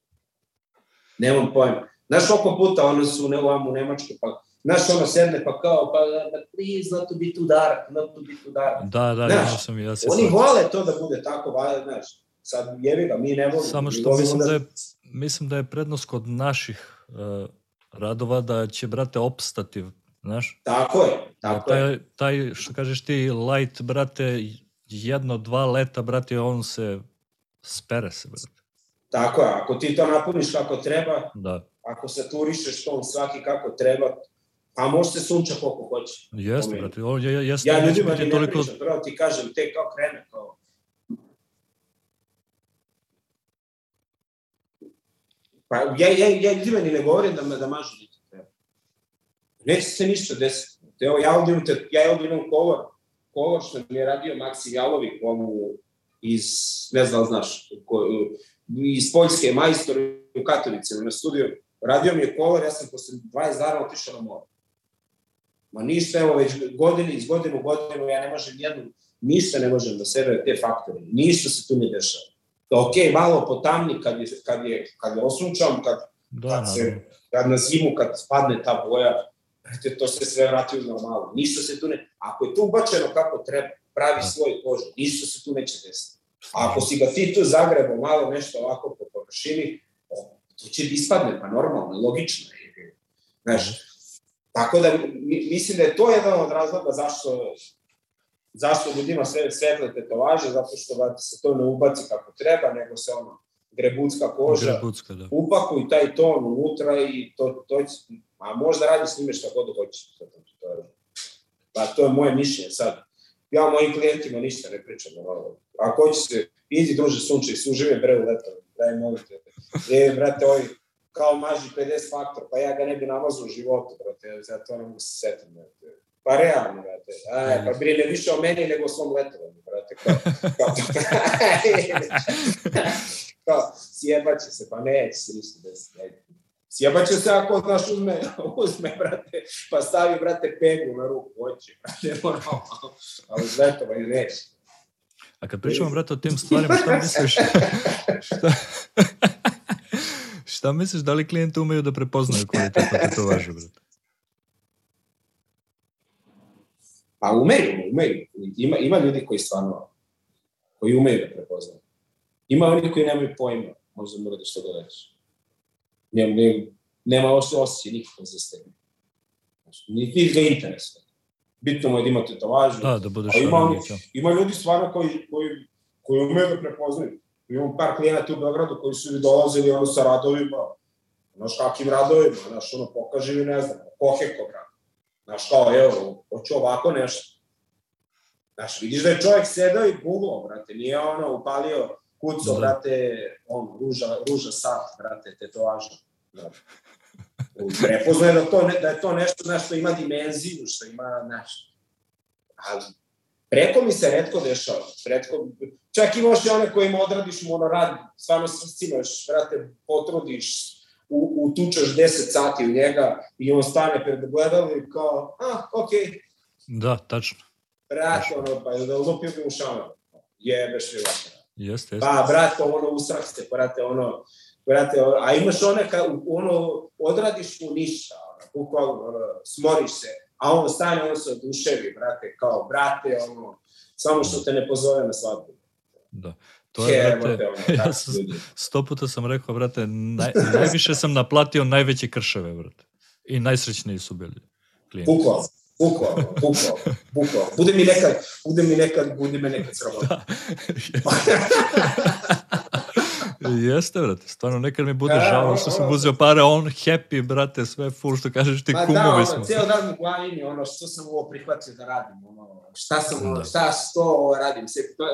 Nemam pojma. Znaš koliko puta one su ne, u Nemačku, pa Znaš, ono sedne pa kao, pa, but please, not to be too dark, not to be too dark. Da, da, znaš, ja sam ja se Oni sad... vole to da bude tako, znaš, sad jevi ga, mi ne volimo. Samo što mislim da... da je, mislim da je prednost kod naših radova da će, brate, opstati, znaš? Tako je, tako taj, je. Taj, što kažeš ti, light, brate, jedno, dva leta, brate, on se spere se, brate. Tako je, ako ti to napuniš kako treba, da. ako saturišeš to svaki kako treba, A može se sunča koliko hoće. Jeste, brate. Ovo, ja, jeste, ja ljudima ne toliko... pričam, pravo ti kažem, te kao krene, kao... Pa ja, ja, ja ljudima ni ne govorim da, da mažu niti treba. Neće se ništa desiti. Evo, ja ovdje imam, ja ovdje imam kolor, kolor što mi je radio Maksi Jalović, ovu iz, ne znam, znaš, ko, iz Poljske, majstor u Katovici, na studiju. Radio mi je kolor, ja sam posle 20 dana otišao na more. Ma ništa, evo, već godine, iz godine u godinu, ja ne možem jednu, ništa ne možem da sebe te faktore. Ništa se tu ne dešava. Ok, malo potamni kad je, kad je, kad je osunčam, kad, Da, kad, se, kad na zimu, kad spadne ta boja, brate, to se sve vrati u normalu. Ništa se tu ne... Ako je to ubačeno kako treba, pravi Da. svoj kožu, ništa se tu neće desiti. A ako si ga ti tu zagrebo malo nešto ovako po površini, to će ti ispadne, pa normalno, logično je. Znaš, tako da mi, mislim da je to jedan od razloga zašto zašto ljudima sve svetle tetovaže, zato što da se to ne ubaci kako treba, nego se ono grebucka koža, Grebucka, da. upakuj taj ton unutra i to, to će, a možda radi s njime šta god hoće. To, to, je- pa to je moje mišljenje sad. Ja mojim klijentima ništa ne pričam. Ono, ako hoće se, idi druže sunče i sužive bre u leto, daj molim te. E, brate, ovaj, kao maži 50 faktor, pa ja ga ne bi namazao u životu, brate, zato ne mogu se setim, brate. Pa realno, brate. Aj, pa brine više o meni nego o svom letovanju, brate. Kao, kao, [laughs] [laughs] kao, sjebaće se, pa neće se ništa desiti. ajde. Sjebaće se ako, znaš, uzme, uzme, brate, pa stavi, brate, pegu na ruku, hoće, brate, normalno. Ali letovanje neće. A kad pričamo, brate, o tim [laughs] stvarima, šta misliš? šta, šta misliš, da li klijenti umeju da prepoznaju kvalitetno tetovažu, brate? Pa umeju, umeju. Ima, ima ljudi koji stvarno, koji umeju da prepoznaju. Ima oni koji nemaju pojma, možda mora da što da reći. Nema, nema, nema os- osjećaj nikakve za stebe. Znači, niti ga interesuje. Bitno mu je da ima tetovažu. Da, da budeš ima, oni, ima ljudi stvarno koji, koji, koji umeju da prepoznaju. Imam par klijenata u Beogradu koji su dolazili ono sa radovima, znaš kakvim radovima, znaš ono pokaži mi ne znam, koheko brate. Znaš kao, evo, hoću ovako nešto. Znaš, vidiš da je čovjek sedao i googlao, brate, nije ono upalio kuco, brate, on, ruža, ruža sat, brate, tetovaža. Brate. Prepoznaje da, to, da je to nešto, znaš, što ima dimenziju, što ima, znaš, ali preko mi se redko dešava. Redko, čak i one kojima odradiš monorad, stvarno se iscimaš, brate, potrudiš, u, utučeš 10 sati u njega i on stane pred gledalo i kao, a, okej, okay, Da, tačno. brate, ono, pa da lupio bi u šamer. Jebeš li vatra. Jeste, jeste. Pa, brate, ono, usrak ste, brate, ono, brate, ono, a imaš one, ka, ono, odradiš mu ništa, ono, bukvalno, ono, smoriš se, a on stane, on se oduševi, brate, kao, brate, ono, samo što te ne pozove na svadbu. Da. To je, Jebote, brate, ono, ja tako sam sto puta sam rekao, brate, naj, najviše sam naplatio najveće krševe, brate. I najsrećniji su bili klijenti. Bukvalno, bukvalno, bukvalno, bukvalno. Bude mi nekad, bude mi nekad, bude me nekad sramota. [laughs] [laughs] Jeste, brate, stvarno nekad mi bude Da, žao ono, što sam ono. uzeo pare, on happy, brate, sve full, što kažeš ti Ma da, kumovi ono, smo. cijel dan u glavi mi, ono, što sam ovo prihvatio da radim, ono, šta sam, Da. šta što ovo radim, sve, to,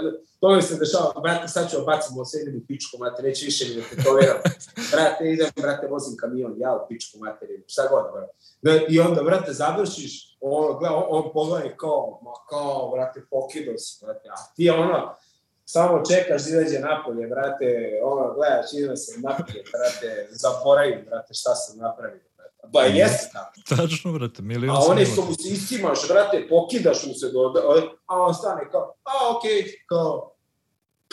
to mi se dešava, brate, sad ću obacim, ovo sve idem u pičku, mate, neće više mi da te toleriram. [laughs] brate, idem, brate, vozim kamion, ja u pičku, materiju, šta god, brate. Da, I onda, brate, završiš, ono, gleda, on, on pogleda kao, ma kao, brate, pokido si, brate, a ti ono, samo čekaš da izađe napolje, brate, ono, gledaš, idem se napolje, brate, zaboravim, brate, šta sam napravio, brate. Ba, jeste tako. Tačno, brate, milion A imao. što mu se istimaš, brate, pokidaš mu se do... A on stane kao, a okej, okay, kao,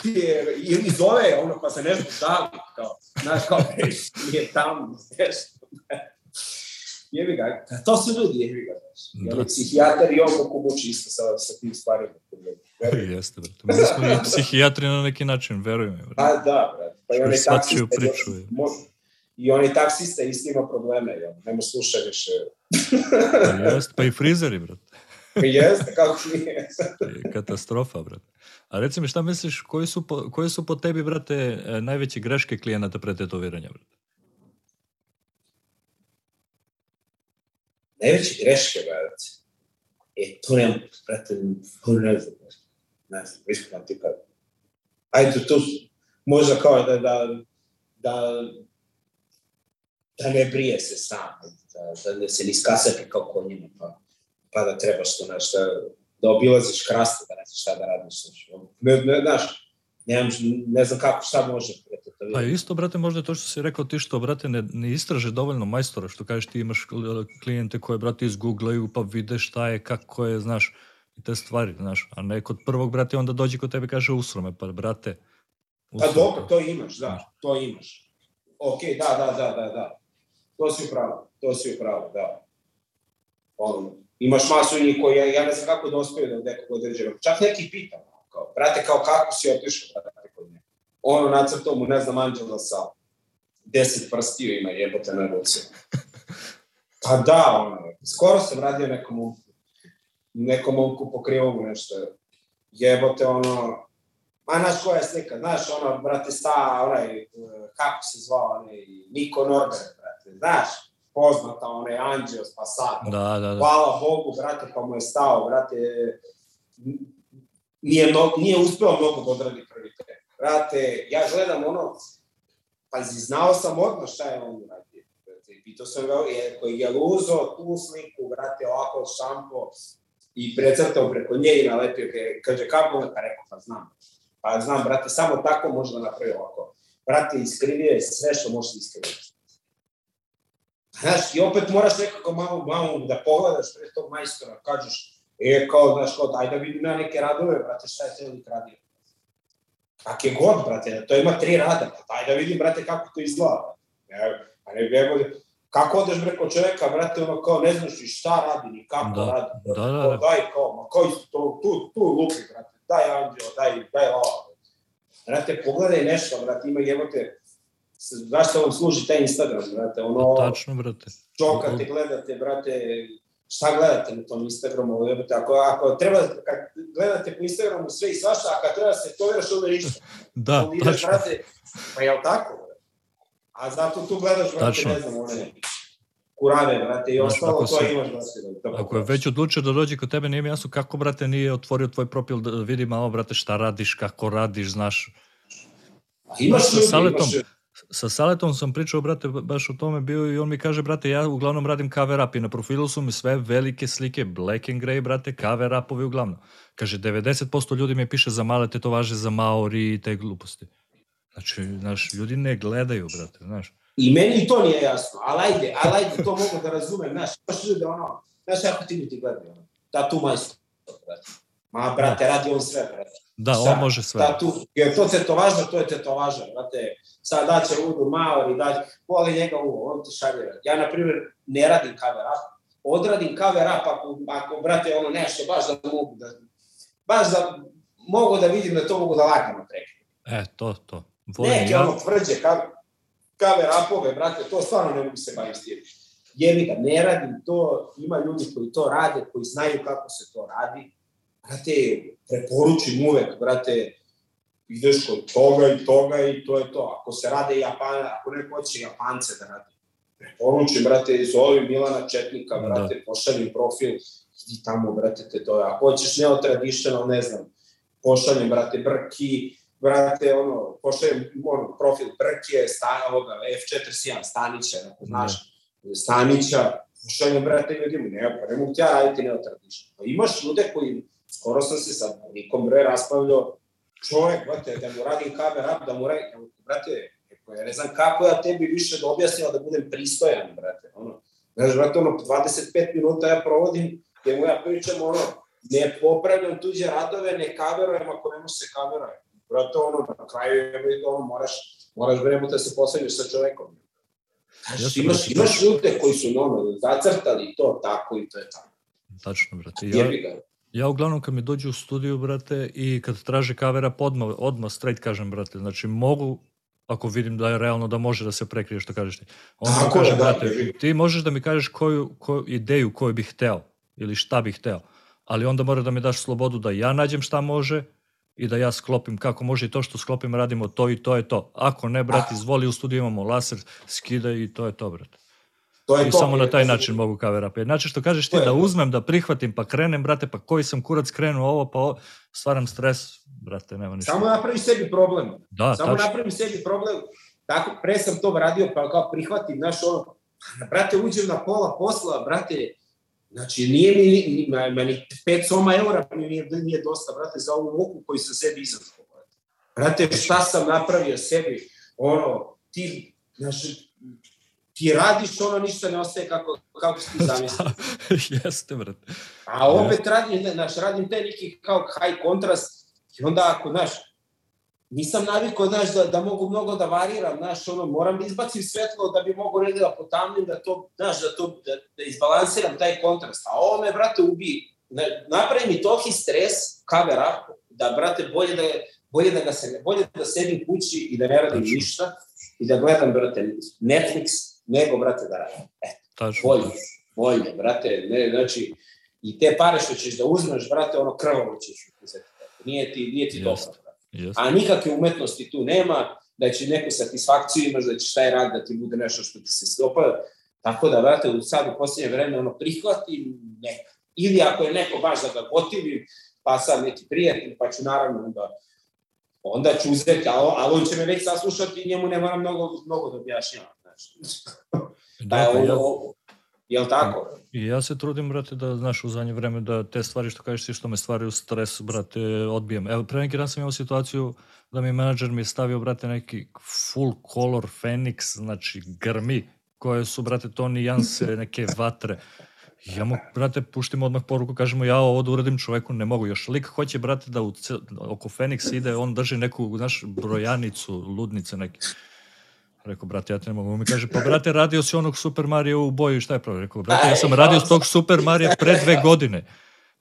je, ili zove, ono, pa se nešto žali, kao, znaš, kao, [laughs] nije tamo, znaš. Jebi ga, to su ljudi, jebi ga, znaš. Da. psihijatar i on mogu muči isto sa, sa tim stvarima. Jeste, brate. Mi smo [laughs] i psihijatri na neki način, veruj mi, brate. Pa da, brate. Pa i onaj taksista... priču, je. I onaj taksista isto ima probleme, jel? Nemo sluša više. Pa jeste, pa i frizeri, brate. Pa jeste, kako nije. [laughs] Je Katastrofa, brate. A reci mi, šta misliš, koji su po, koje su po tebi, brate, e, najveće greške klijenata pre tetoviranja, brate? Najveće greške, brate. E, to nemam, brate, to ne znam, ne znam, iskreno ti kad. Ajde, tu možda kao da, da, da, da ne brije se sam, da, da ne se ni skasapi kao konjima, pa, pa da trebaš to, znaš, da, da obilaziš kraste, da ne znaš šta da radiš, ne, ne, znaš, nemam, ne znam kako, šta može. Brate, to pa isto, brate, možda to što si rekao ti što, brate, ne, ne istraže dovoljno majstora, što kažeš ti imaš klijente koje, brate, izgooglaju pa vide šta je, kako je, znaš, i te stvari, znaš, a ne kod prvog, brate, onda dođe kod tebe kaže usrome, pa, brate, Pa dobro, to imaš, da, to imaš. Ok, da, da, da, da, da. To si upravo, to si upravo, da. Ono, imaš masu njih koji, ja, ja ne znam kako dospiju do nekog određenog. Čak neki pitam, kao, brate, kao kako si otišao, brate. Ono nacrtao mu, ne znam, Anđela sa deset prstiju ima jebote na ruci. Pa da, ono, skoro sam radio nekom momku, nekom momku pokrivo mu nešto. Jebote, ono, Ma, znaš koja je slika, znaš, ono, brate, sta, onaj, kako se zvao, onaj, Niko Norber, brate, znaš, poznata, onaj, Anđeo Spasato. Da, da, da. Hvala Bogu, brate, pa mu je stao, brate, nije, no, nije uspeo mnogo da odradi. Brate, ja gledam ono, pazi, znao sam odmah šta je on uradio. Pitao sam ga, je, koji je luzo tu sliku, brate, ovako šampo, i precrtao preko nje i nalepio, kaže, kako je, pa rekao, pa znam. Pa znam, brate, samo tako može da napravi ovako. Brate, iskrivio je sve što može da iskrivio. Znaš, i opet moraš nekako malo, malo da pogledaš pre tog majstora, kažeš, e, kao, znaš, kao, daj da vidim na neke radove, brate, šta je lik radio. Kak je god, brate, to ima tri rada, pa daj da vidim, brate, kako to izgleda. Ne, a ne bebo, kako odeš preko čoveka, brate, ono kao ne znaš ni šta radi, ni kako da, radi. Da, da, da. Daj kao, ma koji su to, tu, tu lupi, brate daj anđeo, daj, daj lava. Brate, pogledaj nešto, brate, ima jebote, zašto vam služi taj Instagram, brate, ono... Tačno, brate. Čokate, gledate, brate, šta gledate na tom Instagramu, jebote, ako, ako treba, kad gledate po Instagramu sve i svašta, a kad treba se to veraš, onda ništa. [laughs] da, onda ideš, tačno. Brate, pa jel tako? A zato tu gledaš, brate, tačno. ne znam, one, kurave, brate, i ostalo to se, imaš. Da, ako je već odlučio da dođe kod tebe, nije mi jasno kako, brate, nije otvorio tvoj profil da vidi malo, brate, šta radiš, kako radiš, znaš. A imaš ljudi, saletom, imaš... Sa Saletom sam pričao, brate, baš o tome bio i on mi kaže, brate, ja uglavnom radim cover up i na profilu su mi sve velike slike, black and grey, brate, cover upovi uglavnom. Kaže, 90% ljudi mi piše za male tetovaže, za Maori i te gluposti. Znači, znaš, ljudi ne gledaju, brate, znaš. I meni to nije jasno, ali ajde, ali ajde, to mogu da razumem, znaš, baš ljude, ono, znaš, ako ti ti gledaju, ono, tatu majstor, brate. Ma, brate, radi on sve, brate. Da, Šta? on može sve. Tatu, jer to tetovaža, to je tetovaža, brate. Sad daće udu Maori, daće, voli njega uvo, on ti šalje. Ja, na primjer, ne radim cover up, odradim cover up ako, ako, brate, ono nešto, baš da mogu da, baš da mogu da vidim da to mogu da lagano prekrijem. E, to, to. Volim Neke ja... ono tvrđe, cover, upove, brate, to stvarno ne mogu se baviti s tim. Jebi ga, ne radim to, ima ljudi koji to rade, koji znaju kako se to radi. Brate, preporučim uvek, brate, ideš kod toga i toga i to je to. Ako se rade Japan, ako neko hoće Japance da radi, preporučim, brate, zove Milana Četnika, da. brate, da. pošaljem profil, idi tamo, brate, te to je. Ako hoćeš neo-traditional, ne znam, pošaljem, brate, Brki, brate, ono, pošaljem ono, profil Brke, stan, ovoga, F41, Stanića, ako znaš, Stanića, pošaljem, brate, ljudima, ne, pa ne mogu ti ja raditi neotradično. Pa imaš ljude koji, skoro sam se sa nikom bre raspravljao, čovjek, brate, da mu radim kamer up, da mu radim, brate, ja ne znam kako ja tebi više da objasnila da budem pristojan, brate, ono, znaš, brate, ono, 25 minuta ja provodim, gde mu ja pričam, ono, ne popravljam tuđe radove, ne kamerujem ako ne može se kameruje brate, ono, na kraju je, ono, moraš, moraš vreme da se poslednješ sa čovekom. Znaš, imaš, imaš ljude koji su ono, zacrtali to tako i to je tako. Tačno, brate. Ja, ja uglavnom kad mi dođu u studiju, brate, i kad traže kavera, odmah, odmah straight kažem, brate, znači mogu ako vidim da je realno da može da se prekrije što kažeš ti. Onda Tako kaže, da, brate, ti možeš da mi kažeš koju, koju ideju koju bih hteo ili šta bih hteo, ali onda mora da mi daš slobodu da ja nađem šta može i da ja sklopim kako može i to što sklopim radimo to i to je to. Ako ne, brat, izvoli u studiju imamo laser, skidaj i to je to, brat. To je I to, samo na taj način mogu cover up. Znači što kažeš ti da uzmem, da prihvatim, pa krenem, brate, pa koji sam kurac krenuo ovo, pa ovo, stvaram stres, brate, nema ništa. Samo napravi sebi problem. Da, Samo tačno. napravi sebi problem tako, pre sam to radio, pa kao prihvatim, znaš, ono, brate, uđem na pola posla, brate, znači, nije mi, meni 5 soma eura mi nije, nije dosta, brate, za ovu muku koju sam sebi izazvao. Brate, šta sam napravio sebi, ono, ti, znaš, ti radiš ono, ništa ne ostaje kako, kako si ti zamislio. [laughs] Jeste, brate. A opet radim, znaš, radim te neki kao high kontrast i onda ako, znaš, nisam navikao, znaš, da, da mogu mnogo da variram, znaš, ono, moram da izbacim svetlo da bi mogu negde da potamnim, da to, znaš, da to, da, da izbalansiram taj kontrast. A ovo me, brate, ubi. Napravi mi toki stres, cover up, da, brate, bolje da, bolje da, ga se, bolje da sedim kući i da ne radim ništa i da gledam, brate, Netflix, nego, brate, da radim. Eto, Tačno. bolje, bolje, brate, ne, znači, i te pare što ćeš da uzmeš, brate, ono krvavo ćeš uzeti. Nije ti, nije ti dobro. Yes. A nikakve umetnosti tu nema, da će neku satisfakciju imaš, da će taj rad da ti bude nešto što ti se stopa. Tako da, vrate, sad u posljednje vreme ono prihvatim neka. Ili ako je neko baš da ga gotivim, pa sad neki prijatelj, pa ću naravno da onda ću uzeti, ali on će me već saslušati i njemu ne moram mnogo, mnogo da objašnjavam. Znači. da, da, ono, Jel tako? I ja se trudim, brate, da, znaš, u zadnje vreme da te stvari što kažeš ti što me stvaraju stres, brate, odbijem. Evo, pre neki dan sam imao situaciju da mi menadžer mi je stavio, brate, neki full color Phoenix, znači grmi, koje su, brate, to nijanse, neke vatre. Ja mu, brate, puštim odmah poruku, kažemo, ja ovo da uradim čoveku ne mogu. Još lik hoće, brate, da u, oko Phoenix ide, on drži neku, znaš, brojanicu, ludnice neke. Rekao, brate, ja te ne mogu. On mi kaže, pa brate, radio si onog Super Mario u boju, šta je pravo? Rekao, brate, ja sam radio s tog Super Mario pre dve godine.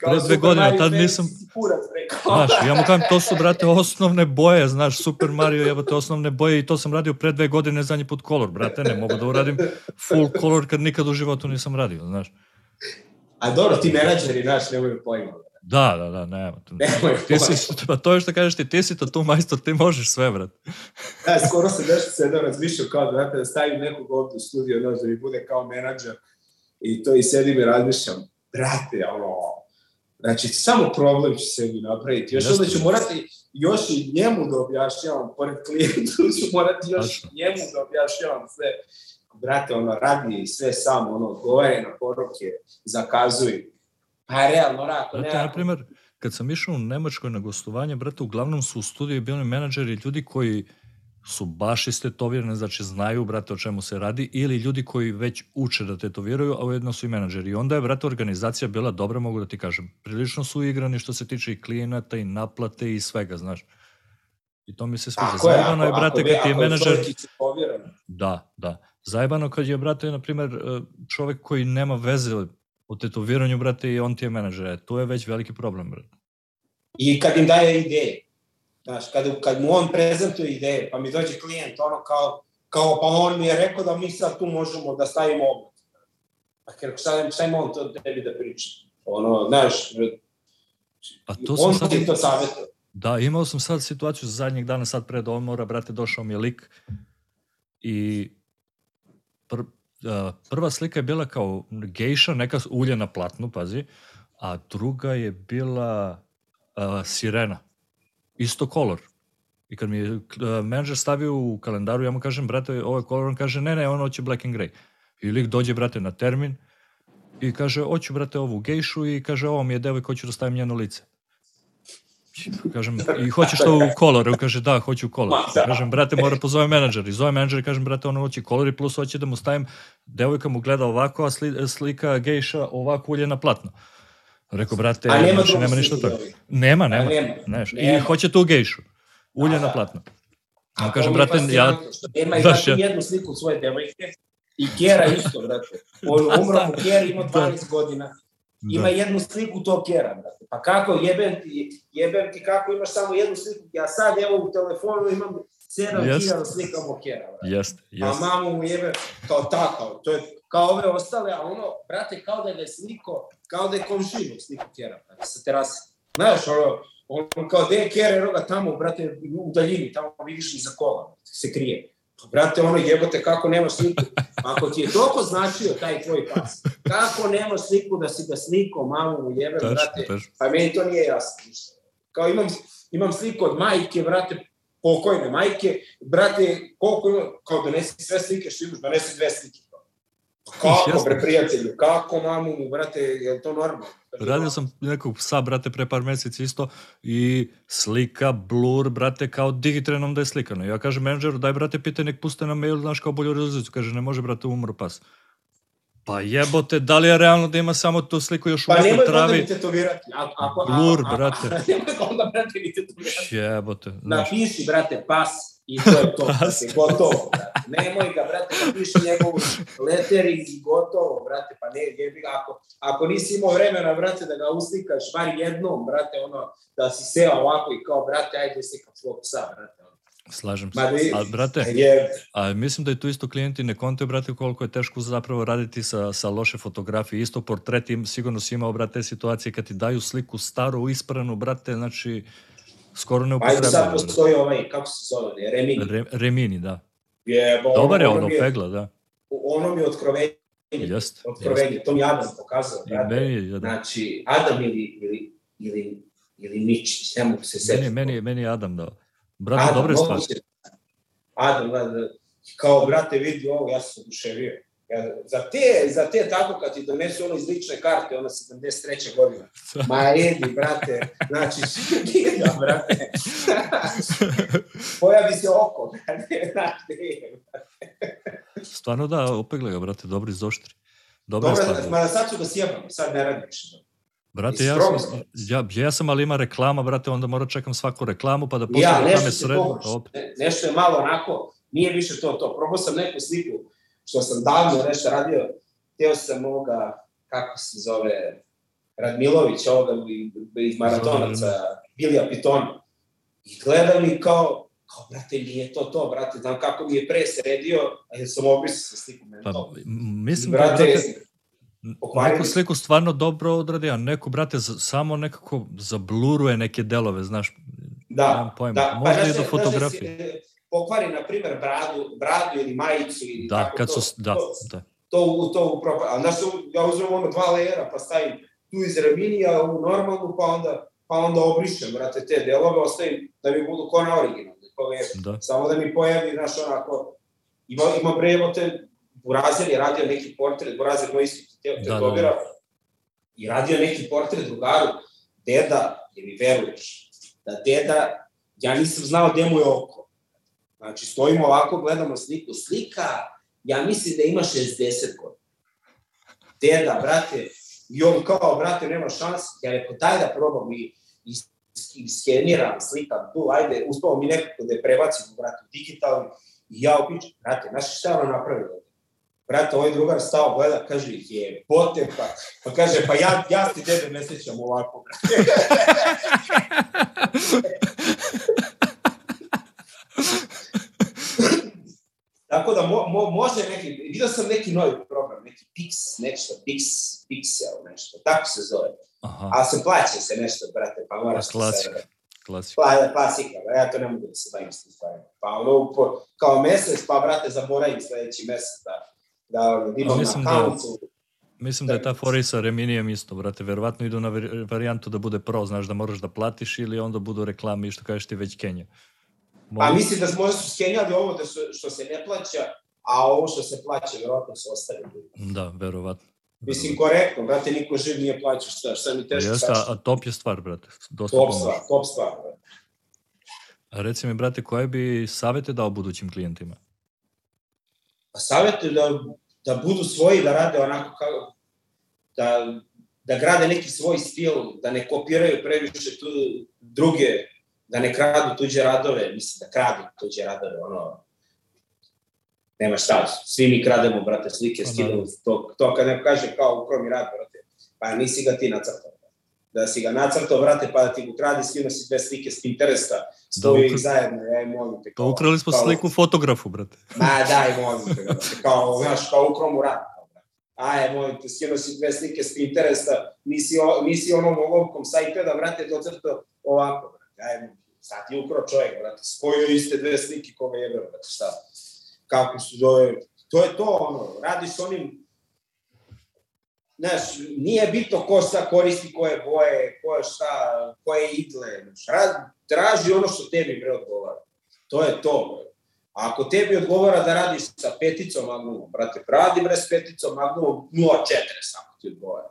Pre dve godine, tad nisam... Znaš, ja mu kažem, to su, brate, osnovne boje, znaš, Super Mario, jebate, osnovne boje i to sam radio pre dve godine, zadnji put color, brate, ne mogu da uradim full color kad nikad u životu nisam radio, znaš. A dobro, ti menadžeri, znaš, nemaju pojma. Da, da, da, nema. Nemoj, ti si, pa to je što kažeš ti, ti si to tu majstor, ti možeš sve, brat. Da, skoro se nešto se da razmišljao kao da, da stavim nekog ovdje u studio, znaš, da mi bude kao menadžer i to i sedim i razmišljam, brate, ono, znači, samo problem će sebi napraviti. Još onda ću morati još i njemu da objašnjavam, pored klijentu ću morati još njemu da objašnjavam sve. Brate, ono, radi i sve samo, ono, odgovore na poruke, zakazuj Pa realno, rako, ne. Na primjer, kad sam išao u Nemačkoj na gostovanje, brate, uglavnom su u studiju bili menadžeri ljudi koji su baš istetovirani, znači znaju, brate, o čemu se radi, ili ljudi koji već uče da tetoviraju, a ujedno su i menadžeri. I onda je, brate, organizacija bila dobra, mogu da ti kažem. Prilično su igrani što se tiče i klijenata i naplate i svega, znaš. I to mi se sviđa. Zajebano je, brate, kad ti je menadžer... Da, da. Zajebano kad je, brate, na primjer, čovek koji nema veze u tetoviranju, brate, i on ti je menadžer. E, to je već veliki problem, brate. I kad im daje ideje, znaš, kad, kad mu on prezentuje ideje, pa mi dođe klijent, ono kao, kao pa on mi je rekao da mi sad tu možemo da stavimo oblat. Pa kada šta, šta ima on to tebi da priča? Ono, znaš, A to on sad... ti to savjetuje. Da, imao sam sad situaciju za zadnjeg dana, sad pred odmora, brate, došao mi je lik i pr prva slika je bila kao gejša, neka ulje na platnu, pazi, a druga je bila uh, sirena. Isto kolor. I kad mi je uh, menadžer stavio u kalendaru, ja mu kažem, brate, ovo je kolor, on kaže, ne, ne, on hoće black and grey. I lik dođe, brate, na termin i kaže, hoću, brate, ovu gejšu i kaže, ovo mi je devojka, hoću da stavim njeno lice. Kažem, i hoćeš to u kolor? On kaže, da, hoću u kolor. Kažem, brate, mora pozove menadžer. I zove menadžer i kažem, brate, ono hoće kolor i plus hoće da mu stavim, devojka mu gleda ovako, a sli, slika gejša ovako ulje na platno. Rekao, brate, a nema, znači, nema ništa toga. Nema, nema. nema. Neš. I hoće tu gejšu. Ulje na platno. A kažem, brate, ja... Nema i daš, ja... jednu sliku svoje devojke i Kjera isto, brate. On umro mu Kjera, ima 12 godina Ima da. jednu sliku tog kera, brate. Pa kako, jebem ti, jebem ti kako imaš samo jednu sliku. Ja sad, evo, u telefonu imam 7000 slika kera, brate. Jeste, jeste. A mamu mu jebe, kao tako, to je kao ove ostale, a ono, brate, kao da je sliko, kao da je komšinu sliku kera, brate, sa terase. Znaš, ono, on kao da je kera, evo ga tamo, brate, u daljini, tamo vidiš iza kola, se krije. Pa, brate, ono jebote, kako nemaš sliku? Ako ti je toliko značio taj tvoj pas, kako nemaš sliku da si ga sliko, mamu mu jebe, taš, brate? Taš. Pa meni to nije jasno. Kao imam, imam sliku od majke, brate, pokojne majke, brate, koliko ima, kao donesi sve slike što imaš, donesi dve slike. Kako, bre, prijatelju, kako mamu mu, brate, je to normalno? Radio sam nekog psa, brate, pre par meseci isto i slika, blur, brate, kao digitrenom da je slikano. Ja kažem menadžeru, daj, brate, pitaj, nek puste na mail, znaš, kao bolju rezoluciju. Kaže, ne može, brate, umro pas. Pa jebote, da li je realno da ima samo tu sliku još pa u travi? Pa nemoj onda mi tetovirati. A, ako, Blur, a, a, brate. A, [laughs] nemoj onda, brate, mi tetovirati. Jebote. Napiši, brate, pas i to je to, [laughs] brate, gotovo, brate. Nemoj ga, brate, napiši njegovu leteri i gotovo, brate, pa ne, jebi ga, ako, ako nisi imao vremena, brate, da ga uslikaš bar jednom, brate, ono, da si seo ovako i kao, brate, ajde slikam svog psa, brate, ono. slažem se. Ma da Ali, brate, je, a mislim da je tu isto klijenti ne kontaju, brate, koliko je teško zapravo raditi sa, sa loše fotografije. Isto portret im, sigurno si imao, brate, situacije kad ti daju sliku staru, ispranu, brate, znači, skoro ne ajde sad postoji ovaj, kako se zove, ne, Remini. Re, remini, da. Je, bo, Dobar je ono pegla, da. ono mi je otkrovenje, Jeste. otkrovenje, to mi je Adam pokazao, I meni je, da. Znači, Adam ili, ili, ili, ili Mičić, ne mogu se Meni, setiti. meni, meni je Adam dao. Brate, Adam, dobre stvari. Adam, da, da, kao, brate, vidi ovo, ja sam se oduševio. Za, te, za te tako kad ti donesu ono iz lične karte, ono 73. godina. [laughs] Ma edi, brate, znači, [laughs] gida, brate. [laughs] Pojavi se oko, brate, znači, Stvarno da, opegle ga, brate, dobri zoštri. Dobra Dobro, stvar. ma sad ću da sjebam, sad ne radim više. Brate, ja sam, ja, ja sam, ali ima reklama, brate, onda mora čekam svaku reklamu, pa da posle Ja, reklame ne, nešto je malo onako, nije više to to. Probao sam neku sliku, što sam davno nešto radio, teo sam ovoga, kako se zove, Radmilović, ovoga iz maratonaca, Bilija Pitona. I gledam i kao, kao, brate, nije to to, brate, znam kako mi je pre sredio, a ja sam obrisao sa sliku, meni pa, to. mislim Brate, da, brate, pokvarili neku sliku stvarno dobro odradi, a neku, brate, za, samo nekako zabluruje neke delove, znaš, Da, pojma. da, Možda znaš i do da- znaš da Pokvari, na primjer, bradu, bradu ili majicu ili Da, tako kad to, su, da, to, da. to, to upropa. A znaš, ja uzmem ono dva lejera, pa stavim tu iz reminija u normalnu, pa onda, pa onda obrišem, brate, te delove, ostavim da mi budu ko na originalni. Ko je, Da. samo da mi pojavi, znaš, onako, ima, ima bre, evo te, Burazer je radio neki portret, Burazer moj isto te, te Da, da, dobira, i radio neki portret drugaru, deda, je mi veruješ, da deda, ja nisam znao gde mu je oko. Znači, stojimo ovako, gledamo sliku, slika, ja mislim da ima 60 godina. Deda, brate, i on kao, brate, nema šanse, ja rekao, daj da probam i, i, i skeniram, slikam tu, ajde, uspavo mi nekako da je prebacim, brate, u digitalni, i ja upičem, brate, znaš šta ono napravilo? Brate, ovaj drugar stao, gleda, kaže, je, bote, pa, pa kaže, pa ja, ja ti tebe ne sećam ovako, brate. [laughs] Tako da mo, mo, može neki, vidio sam neki novi program, neki Pix, nešto, Pix, Pixel, nešto, tako se zove. Aha, A se plaća se nešto, brate, pa moraš Pa klasika. se... klasika. Pa, klasika, ba, ja to ne mogu da se bavim s tim stvarima. Pa ono, po, kao mesec, pa brate, zaboravim sledeći mesec da, da, da imam na da- akauntu. Mislim da je ta fora i sa Reminijem isto, brate. Verovatno idu na vari- varijantu da bude pro, znaš, da moraš da platiš ili onda budu reklame i što kažeš ti već Kenja. Pa mislim da možda su skenjali ovo da su, što se ne plaća, a ovo što se plaća, verovatno su ostavili. Da, verovatno. Mislim, korektno, brate, niko živ nije plaćao, šta, šta mi teško Jeste, a, a top je stvar, brate. Dosta Top pomože. stvar, top stvar, brate. A reci mi, brate, koje bi savete dao budućim klijentima? Pa savjetuju da, da budu svoji, da rade onako kao, da, da grade neki svoj stil, da ne kopiraju previše tu druge, da ne kradu tuđe radove, mislim da kradu tuđe radove, ono, nema šta, svi mi krademo, brate, slike, Pa da. skidamo, to, to kad neko kaže kao ukromi rad, brate, pa nisi ga ti nacrtao. Da si ga nacrtao, brate, pa da ti ga kradi, skino si dve slike s Pinteresta, stoju ukra- ih zajedno, ja molim te. To kao- ukrali smo kao- sliku fotografu, brate. Ma daj, molim te, brate, kao, znaš, kao u kromu rad. Aj, molim te, skino si dve slike s Pinteresta, nisi, o, nisi onom olovkom sa iPada, brate, docrto ovako, te, sad ti ukro čovjek, brate, spojio iste dve slike koga jebe, brate, šta? Kako su zove, to je to, ono, radiš onim, znaš, nije bitno ko šta koristi, koje boje, koje šta, koje igle, znaš, traži ono što tebi, bre, odgovara. To je to. A ako tebi odgovara da radiš sa peticom magnumom, brate, radi bre s peticom magnumom 0,4 samo ti odgovara.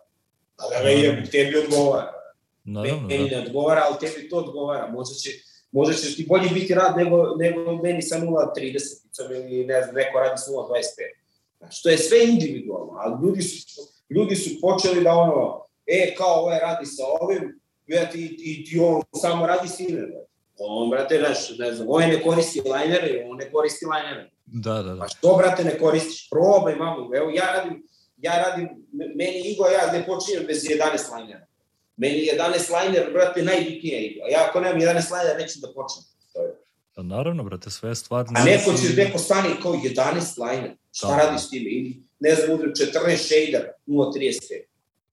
A da ga je, tebi odgovara. Naravno, meni da. ne odgovara, ali tebi to odgovara. Možda će, možda će ti bolje biti rad nego, nego meni sa 0,30 ili ne znam, neko radi s 0,25. Znači, to je sve individualno, ali ljudi su, ljudi su počeli da ono, e, kao ovaj radi sa ovim, i, i, i on samo radi s njime, On, brate, naš, ne znam, ovaj ne koristi linere, on ne koristi linere. Da, da, da. Pa što, brate, ne koristiš? Probaj, mamu. Evo, ja radim, ja radim, meni igla, ja ne počinjem bez 11 linera. Meni 11 liner, brate, najbitnija igla. Ja ako nemam 11 liner, neću da počnem. To je. Pa naravno, brate, sve je stvar... A neko će, neko stane kao 11 liner. Šta da. radi s time? Ili, ne znam, udrim 14 shader, 0.35.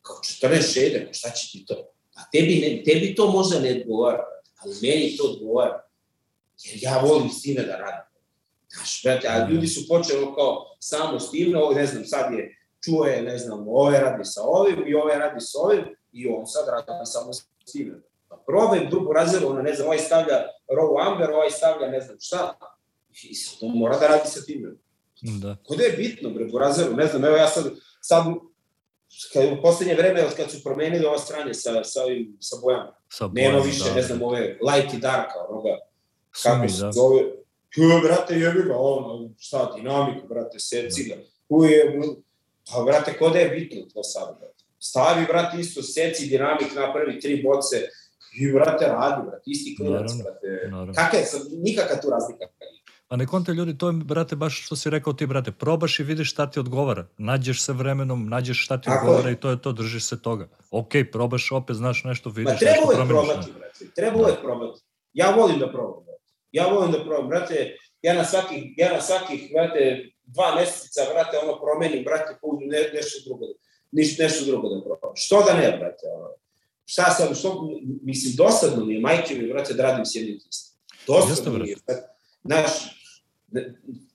Kao 14 shader, šta će ti to? A tebi, ne, tebi to možda ne odgovara ali meni to odgovara. Jer ja volim s time da radim. Znaš, brate, a ljudi su počeli kao samo s tim, ovo, ne znam, sad je čuje, ne znam, ove radi sa ovim i ove radi sa ovim i on sad radi samo s tim. Pa probaj drugu razredu, ono, ne znam, ovaj stavlja raw amber, ovaj stavlja ne znam šta. I sad on mora da radi sa tim. Da. Kod je bitno, bre, po razredu, ne znam, evo ja sad, sad kad, u poslednje vreme, kad su promenili ova strane sa, sa, ovim, sa bojama, Sa nema bojom, više, da. ne znam, ove light i dark, onoga, kako Sumi, se da. zove, jo, brate, jebi ga, ono, šta, dinamiku, brate, seci ga, ko je, pa, brate, ko da je bitno to sad, brate. Stavi, brate, isto, seci dinamik, napravi tri boce, i, brate, radi, brate, isti klinac, brate. naravno. Kakva je, sad, nikakva tu razlika. A ne konte ljudi, to je, brate, baš što si rekao ti, brate, probaš i vidiš šta ti odgovara. Nađeš se vremenom, nađeš šta ti Tako odgovara je. i to je to, držiš se toga. Ok, probaš opet, znaš nešto, vidiš Ma nešto, treba promeniš. probati, brate. Treba uvek probati. Ja volim da probam, brate. Ja volim da probam, brate. Ja na svakih, ja na svakih, brate, dva meseca, brate, ono promenim, brate, ne, nešto drugo, niš, nešto drugo da probam. Što da ne, brate, ono. Šta sam, što, mislim, dosadno mi je, majke mi, brate, da radim s jednim tistom. Dosadno brate. mi je, brate. Znaš,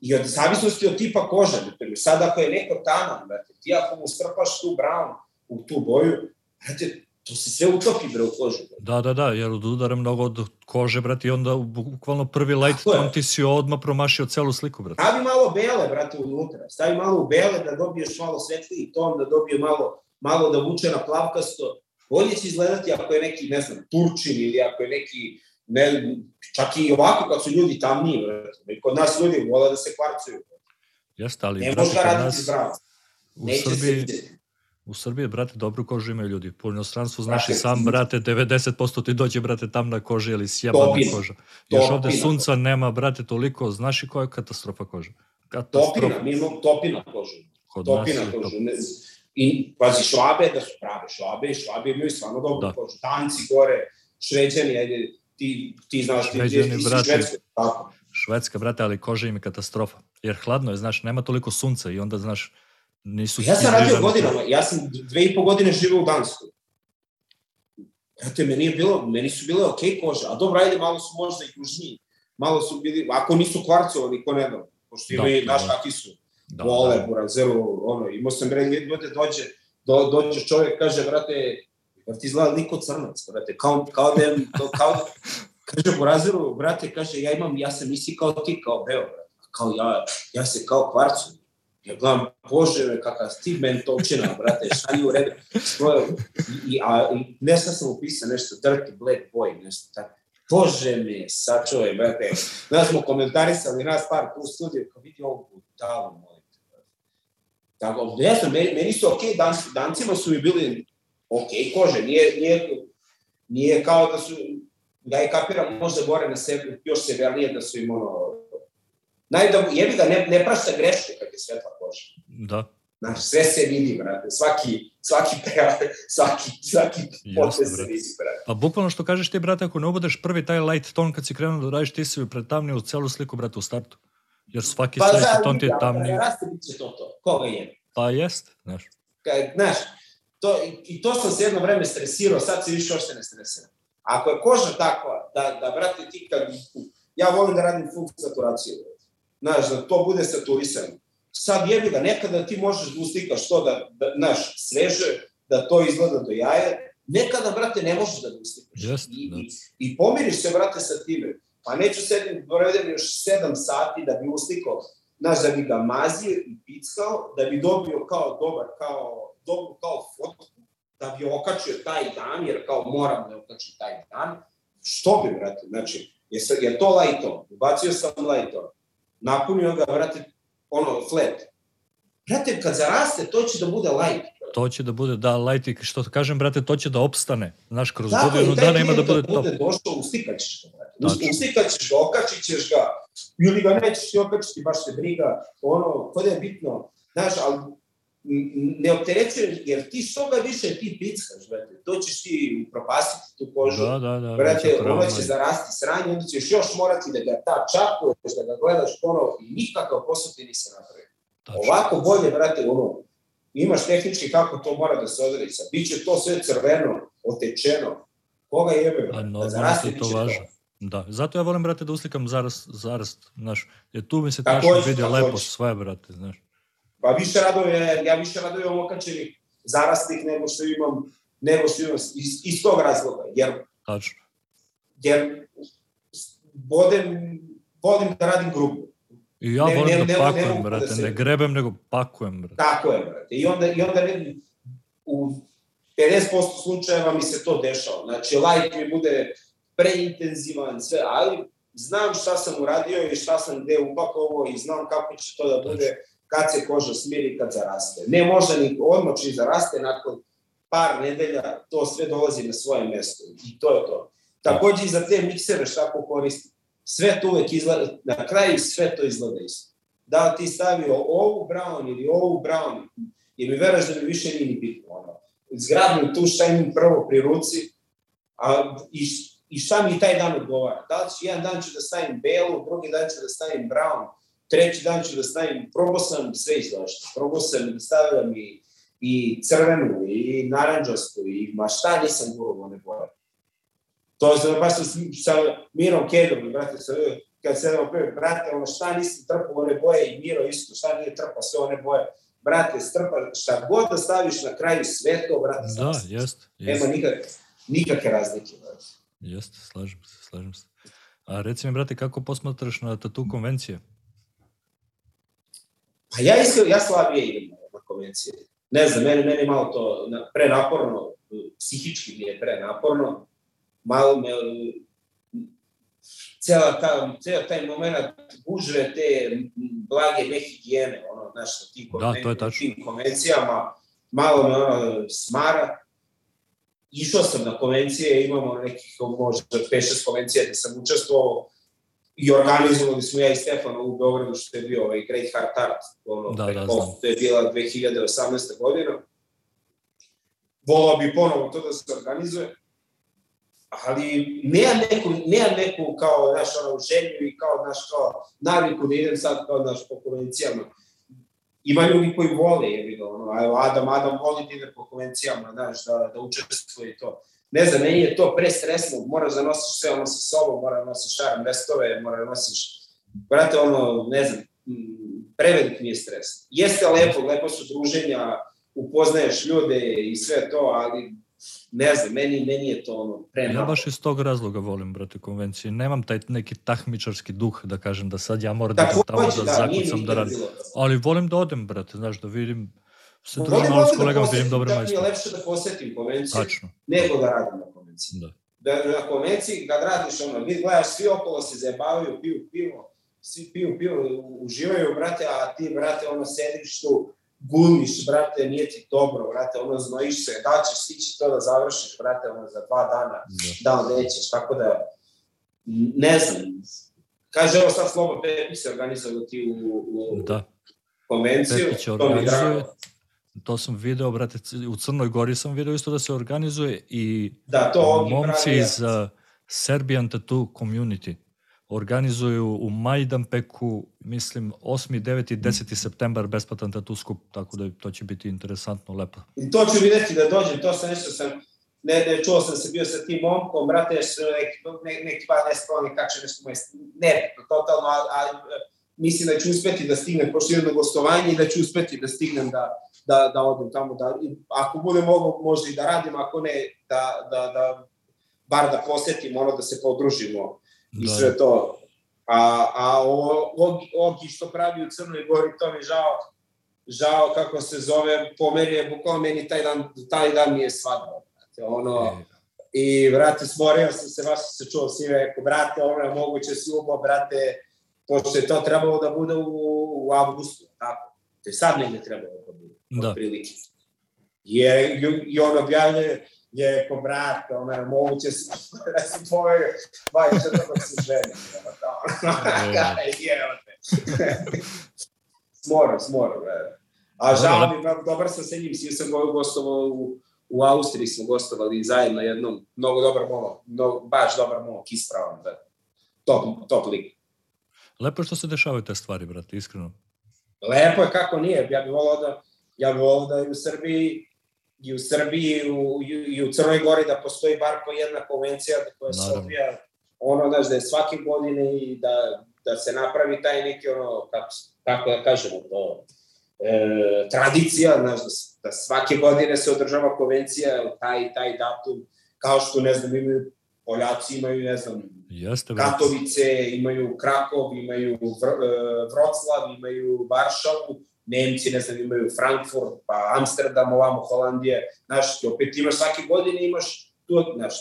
i od zavisnosti od tipa kože, na primjer, sad ako je neko taman, brate, ti ako mu strpaš tu brown u tu boju, brate, to se sve utopi, bre, u kožu. Da, da, da, jer udara mnogo od kože, brate, i onda bukvalno prvi light Tako je. tone ti si odmah promašio celu sliku, brate. Stavi malo bele, brate, unutra. Stavi malo u bele da dobiješ malo svetliji ton, da dobije malo, malo da vuče na plavkasto. Bolje će izgledati ako je neki, ne znam, Turčin ili ako je neki, ne, čak i ovako kad su ljudi tamniji, brate. Kod nas ljudi vole da se kvarcuju. Jeste, ali, Ne brate, može da kod raditi nas, u Neće se Srbiji, vidjeti. U Srbiji, brate, dobru kožu imaju ljudi. Po inostranstvu, znaš i sam, brate, 90% ti dođe, brate, tamna koža ili sjebana koža. Još ovde sunca nema, brate, toliko, znaš i koja je katastrofa koža? Katastrofa. Topina, mi imamo topina kožu. Kod Topina je to- kožu. Ne, I, pazi, švabe, da su prave švabe, i švabe imaju stvarno dobru Da. kožu. Danci gore, šveđani, ajde, ti, ti znaš, ti, ti, Šveđani, ti si brate. švedski, tako. Švedska, brate, ali koža im je katastrofa. Jer hladno je, znaš, nema toliko sunca i onda, znaš, nisu... Ja sam radio godinama, ja sam dve i po godine živeo u Danskoj. Znate, meni, je bilo, meni su bile okej kože, a dobro, ajde, malo su možda i kružniji. Malo su bili, ako nisu kvarcovani, ko ne znam, pošto Da, imaju, znaš da. kakvi su, Da, vole, da. burazeru, ono, imao sam bre, ljudi dođe, do, dođe čovjek, kaže, brate, jer ti izgleda liko crnac, brate, kao, kao da je, kao, kao, kaže burazeru, brate, kaže, ja imam, ja sam isti kao ti, kao beo, brate, kao ja, ja se kao kvarcu, ja gledam, bože, me, kakav ti mentovčina, brate, šta nije u redu, Svoje, i, a, i nešto sam upisao, nešto, dirty black boy, nešto tako, Bože me, sačuvaj, brate. Znaš, smo komentarisali nas par tu studiju, kao vidi ovo butalu, molim. Tako, ne znam, meni, meni su okej, okay, dans, dancima su mi bili okej okay, kože, nije, nije, nije kao da su, ja i kapiram možda gore na sebi, još severnije da su im ono, Naj da, jebi ga, ne, ne prašta greške kad je svetla koža. Da, Znaš, sve se vidi, brate, svaki, svaki prelaz, svaki, svaki potez se vidi, brate. Pa bukvalno što kažeš ti, brate, ako ne ubudeš prvi taj light ton kad si krenuo da radiš, ti si pretamnio celu sliku, brate, u startu. Jer svaki Pa sledeći ton ti je da, tamniji. raste bit će to to. Koga je? Pa jest, znaš. Kad, znaš, to, i, i to sam se jedno vreme stresirao, sad se više ošte ne stresiram. Ako je koža takva, da, da brate, ti kad, ja volim da radim full saturaciju, znaš, da to bude saturisano. Sad jebi ga, nekada ti možeš da uslikaš to da, da, znaš, sveže, da to izgleda do jaja, nekada, brate, ne možeš da ga uslikaš. Jest, I, da. i, I pomiriš se, brate, sa time. Pa neću sedim, provedem još 7 sati da bi uslikao, znaš, da bi ga mazio i pickao, da bi dobio kao dobar, kao, dobru kao fotku, da bi okačio taj dan, jer kao moram da okačim taj dan. Što bi, brate, znači, je, je to lightom, ubacio sam lightom, napunio ga, brate, ono, flat. Brate, kad zaraste, to će da bude light. To će da bude, da, light i što kažem, brate, to će da opstane. Znaš, kroz Tako, godinu dana ima da bude top. Bude došao, ustikaćeš ga, brate. Znači. Ustikaćeš ga, okačit ćeš ga, ili ga nećeš ti okačiti, baš te briga, ono, to da je bitno. Znaš, ali ne opterećuje, jer ti što ga više ti pickaš, brate, to ćeš ti upropastiti tu kožu. Da, da, da. Brate, ono će zarasti sranje, onda ćeš još morati da ga ta čakuješ, da ga gledaš ponovo i nikakav posao ti nisi napravio. Ovako bolje, brate, ono, imaš tehnički kako to mora da se odredi. Biće to sve crveno, otečeno. Koga jebe? Normalno da to važno. Da, zato ja volim, brate, da uslikam zarast, zarast, znaš, jer tu mi se tačno vidi lepo sve, brate, znaš. Pa više raduje, ja više raduje ovo okačenih zarastih nego što imam, nego što imam iz, iz tog razloga, jer, Tačno. jer volim, volim da radim grubu. I ja ne, volim ne, da pakujem, ne, ne brate, da se... ne grebem, nego pakujem, brate. Tako je, brate. I onda, i onda ne, u 50% slučajeva mi se to dešava. Znači, light mi bude preintenzivan, sve, ali znam šta sam uradio i šta sam gde upakovao i znam kako će to da bude kad se koža smiri, kad zaraste. Ne može ni odmah čim zaraste, nakon par nedelja to sve dolazi na svoje mesto i to je to. Takođe i za te miksere šta ko koristi. Sve to uvek izgleda, na kraju sve to izgleda isto. Da li ti stavio ovu brown ili ovu brown, jer mi veraš da mi više nije ni bitno. Ono. Zgrabim tu šta imam prvo pri ruci, a, i, i šta mi taj dan odgovara. Da li ću, jedan dan ću da stavim belu, drugi dan ću da stavim brown, treći dan ću da stavim, probao sam sve izlašte, probao sam, stavila mi i crvenu, i naranđastu, i ma šta nisam gurao one boje. To je baš sam sa Mirom Kedom, brate, sa, kad se opet, brate, ono šta nisam trpao one boje i Miro isto, šta nije trpao sve one boje. Brate, strpa, šta god da staviš na kraju sve to, brate, Da, jest, jest. Nema nikak, nikakve razlike, brate. Jeste, slažem se, slažem se. A reci mi, brate, kako posmatraš na tatu konvencije? Pa ja iskreno, ja slabije idem na konvencije. Ne znam, meni, meni malo to prenaporno, psihički mi je prenaporno. Malo me, cela ta, cela taj moment gužve te blage nehigijene, ono, znaš, na tim, da, to je tačno. tim konvencijama, malo me ono smara. Išao sam na konvencije, imamo nekih možda 5-6 konvencija gde sam učestvovao, i organizovali smo ja i Stefan u Beogradu što je bio ovaj Great Heart Art, ono, da, da, znam. to je bila 2018. godina. Volao bi ponovo to da se organizuje, ali nema neku, nema neku kao, naš, ono, želju i kao, naš, kao, naviku da idem sad kao, naš, po konvencijama. Ima ljudi koji vole, je bilo, ono, Adam, Adam voli da ide po konvencijama, znaš, da, da učestvuje to ne znam, meni je to prestresno, moraš da nosiš sve ono sa sobom, moraš da nosiš šarm vestove, moraš da nosiš, brate, ono, ne znam, prevelik mi je stres. Jeste lepo, lepo su druženja, upoznaješ ljude i sve to, ali ne znam, meni, meni je to ono pre Ja baš iz tog razloga volim, brate, konvencije. Nemam taj neki tahmičarski duh da kažem da sad ja moram da, da tamo da, da zakucam da radim. Ali volim da odem, brate, znaš, da vidim se družim malo s kolegama, vidim dobre majstore. Da mi je lepše da posetim konvenciju, Tačno. nego da radim na konvenciji. Da. da na konvenciji, kad radiš ono, vi gledaš, svi okolo se zajebavaju, piju pivo, svi piju pivo, uživaju, brate, a ti, brate, ono, sediš tu, guliš, brate, nije ti dobro, brate, ono, znojiš se, da ćeš stići to da završiš, brate, ono, za dva dana, da, da nećeš, tako da, ne znam, kaže, evo sad Slobo Pepi se organizovao ti u, u da. konvenciju, to mi je drago to sam video, brate, u Crnoj Gori sam video isto da se organizuje i da, to momci iz uh, Serbian Tattoo Community organizuju u Majdanpeku, mislim, 8. 9. i 10. septembar besplatan tattoo skup, tako da to će biti interesantno, lepo. I to ću videti da dođem, to sam nešto sam, ne, ne, čuo sam se bio sa tim momkom, brate, neki, neki, neki pa ne skloni, kače nešto moje, ne, totalno, ali, ali mislim da ću uspeti da stignem, pošto imam na gostovanje i da ću uspeti da stignem da, da, da odem tamo, da, ako bude mogo možda i da radim, ako ne, da, da, da bar da posetim, ono da se podružimo. i sve da. to. A, a Ogi, Ogi što pravi u Crnoj Gori, to mi žao, žao kako se zove, po meni je bukvalno meni taj dan, taj dan mi je svadba. Ono, e. I, vrate, smorio sam se, vas se čuo svi, rekao, brate, ono je moguće si ubo, brate, pošto je to trebalo da bude u, u avgustu, tako. To je sad negde trebalo da bude, da. prilike. Je, I on objavljuje, je ko brate, ono je moguće da se poverio, ba, [laughs] je što dok se ženi. Evo te. smoro, smoro, brate. A žao mi, dobar sam sa njim, svi sam gostovao u, u Austriji smo gostovali zajedno jednom, mnogo dobar momak, no, baš dobar momak, ispravan, da. top, top lik. Lepo je što se dešavaju te stvari, brate, iskreno. Lepo je kako nije, ja bih volao da, ja bih volao da i u Srbiji i u Srbiji i u, i u Crnoj Gori da postoji bar po jedna konvencija koja se odvija ono, znaš, da je svake godine i da, da se napravi taj neki, ono, kako, kako da kažemo to, e, tradicija, znaš, da, da svake godine se održava konvencija, taj, taj datum, kao što, ne znam, imaju Poljaci imaju, ne znam, Jeste, Katovice, imaju Krakov, imaju Vr, e, Vroclav, imaju Varšavu, Nemci, ne znam, imaju Frankfurt, pa Amsterdam, ovamo Holandije, znaš, ti opet imaš svake godine, imaš tu, znaš,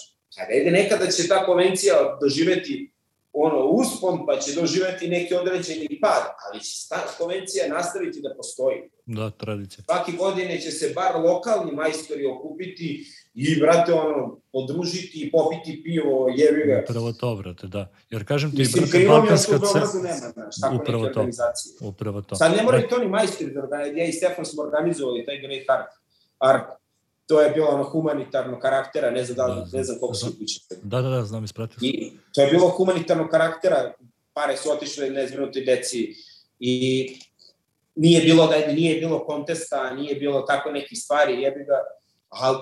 ide nekada će ta konvencija doživeti ono uspon, pa će doživeti neki određeni pad, ali će ta konvencija nastaviti da postoji. Da, tradicija. Svaki godine će se bar lokalni majstori okupiti i, brate, ono, podružiti i popiti pivo, jevi ga. Upravo to, brate, da. Jer kažem ti, Mislim, brate, Balkanska cena... nema, znaš, tako upravo neke organizacije. To, upravo to. Sad ne moraju to ni majstori da organizuju, ja i Stefan smo organizovali taj Great Art, art to je bilo ono humanitarno karaktera, ne znam da, da, ne znam koliko se upućete. Da, da, da, znam, ispratio sam. I to je bilo humanitarno karaktera, pare su otišle nezbrinuti deci i nije bilo da nije bilo kontesta, nije bilo tako nekih stvari, jebi ga, ali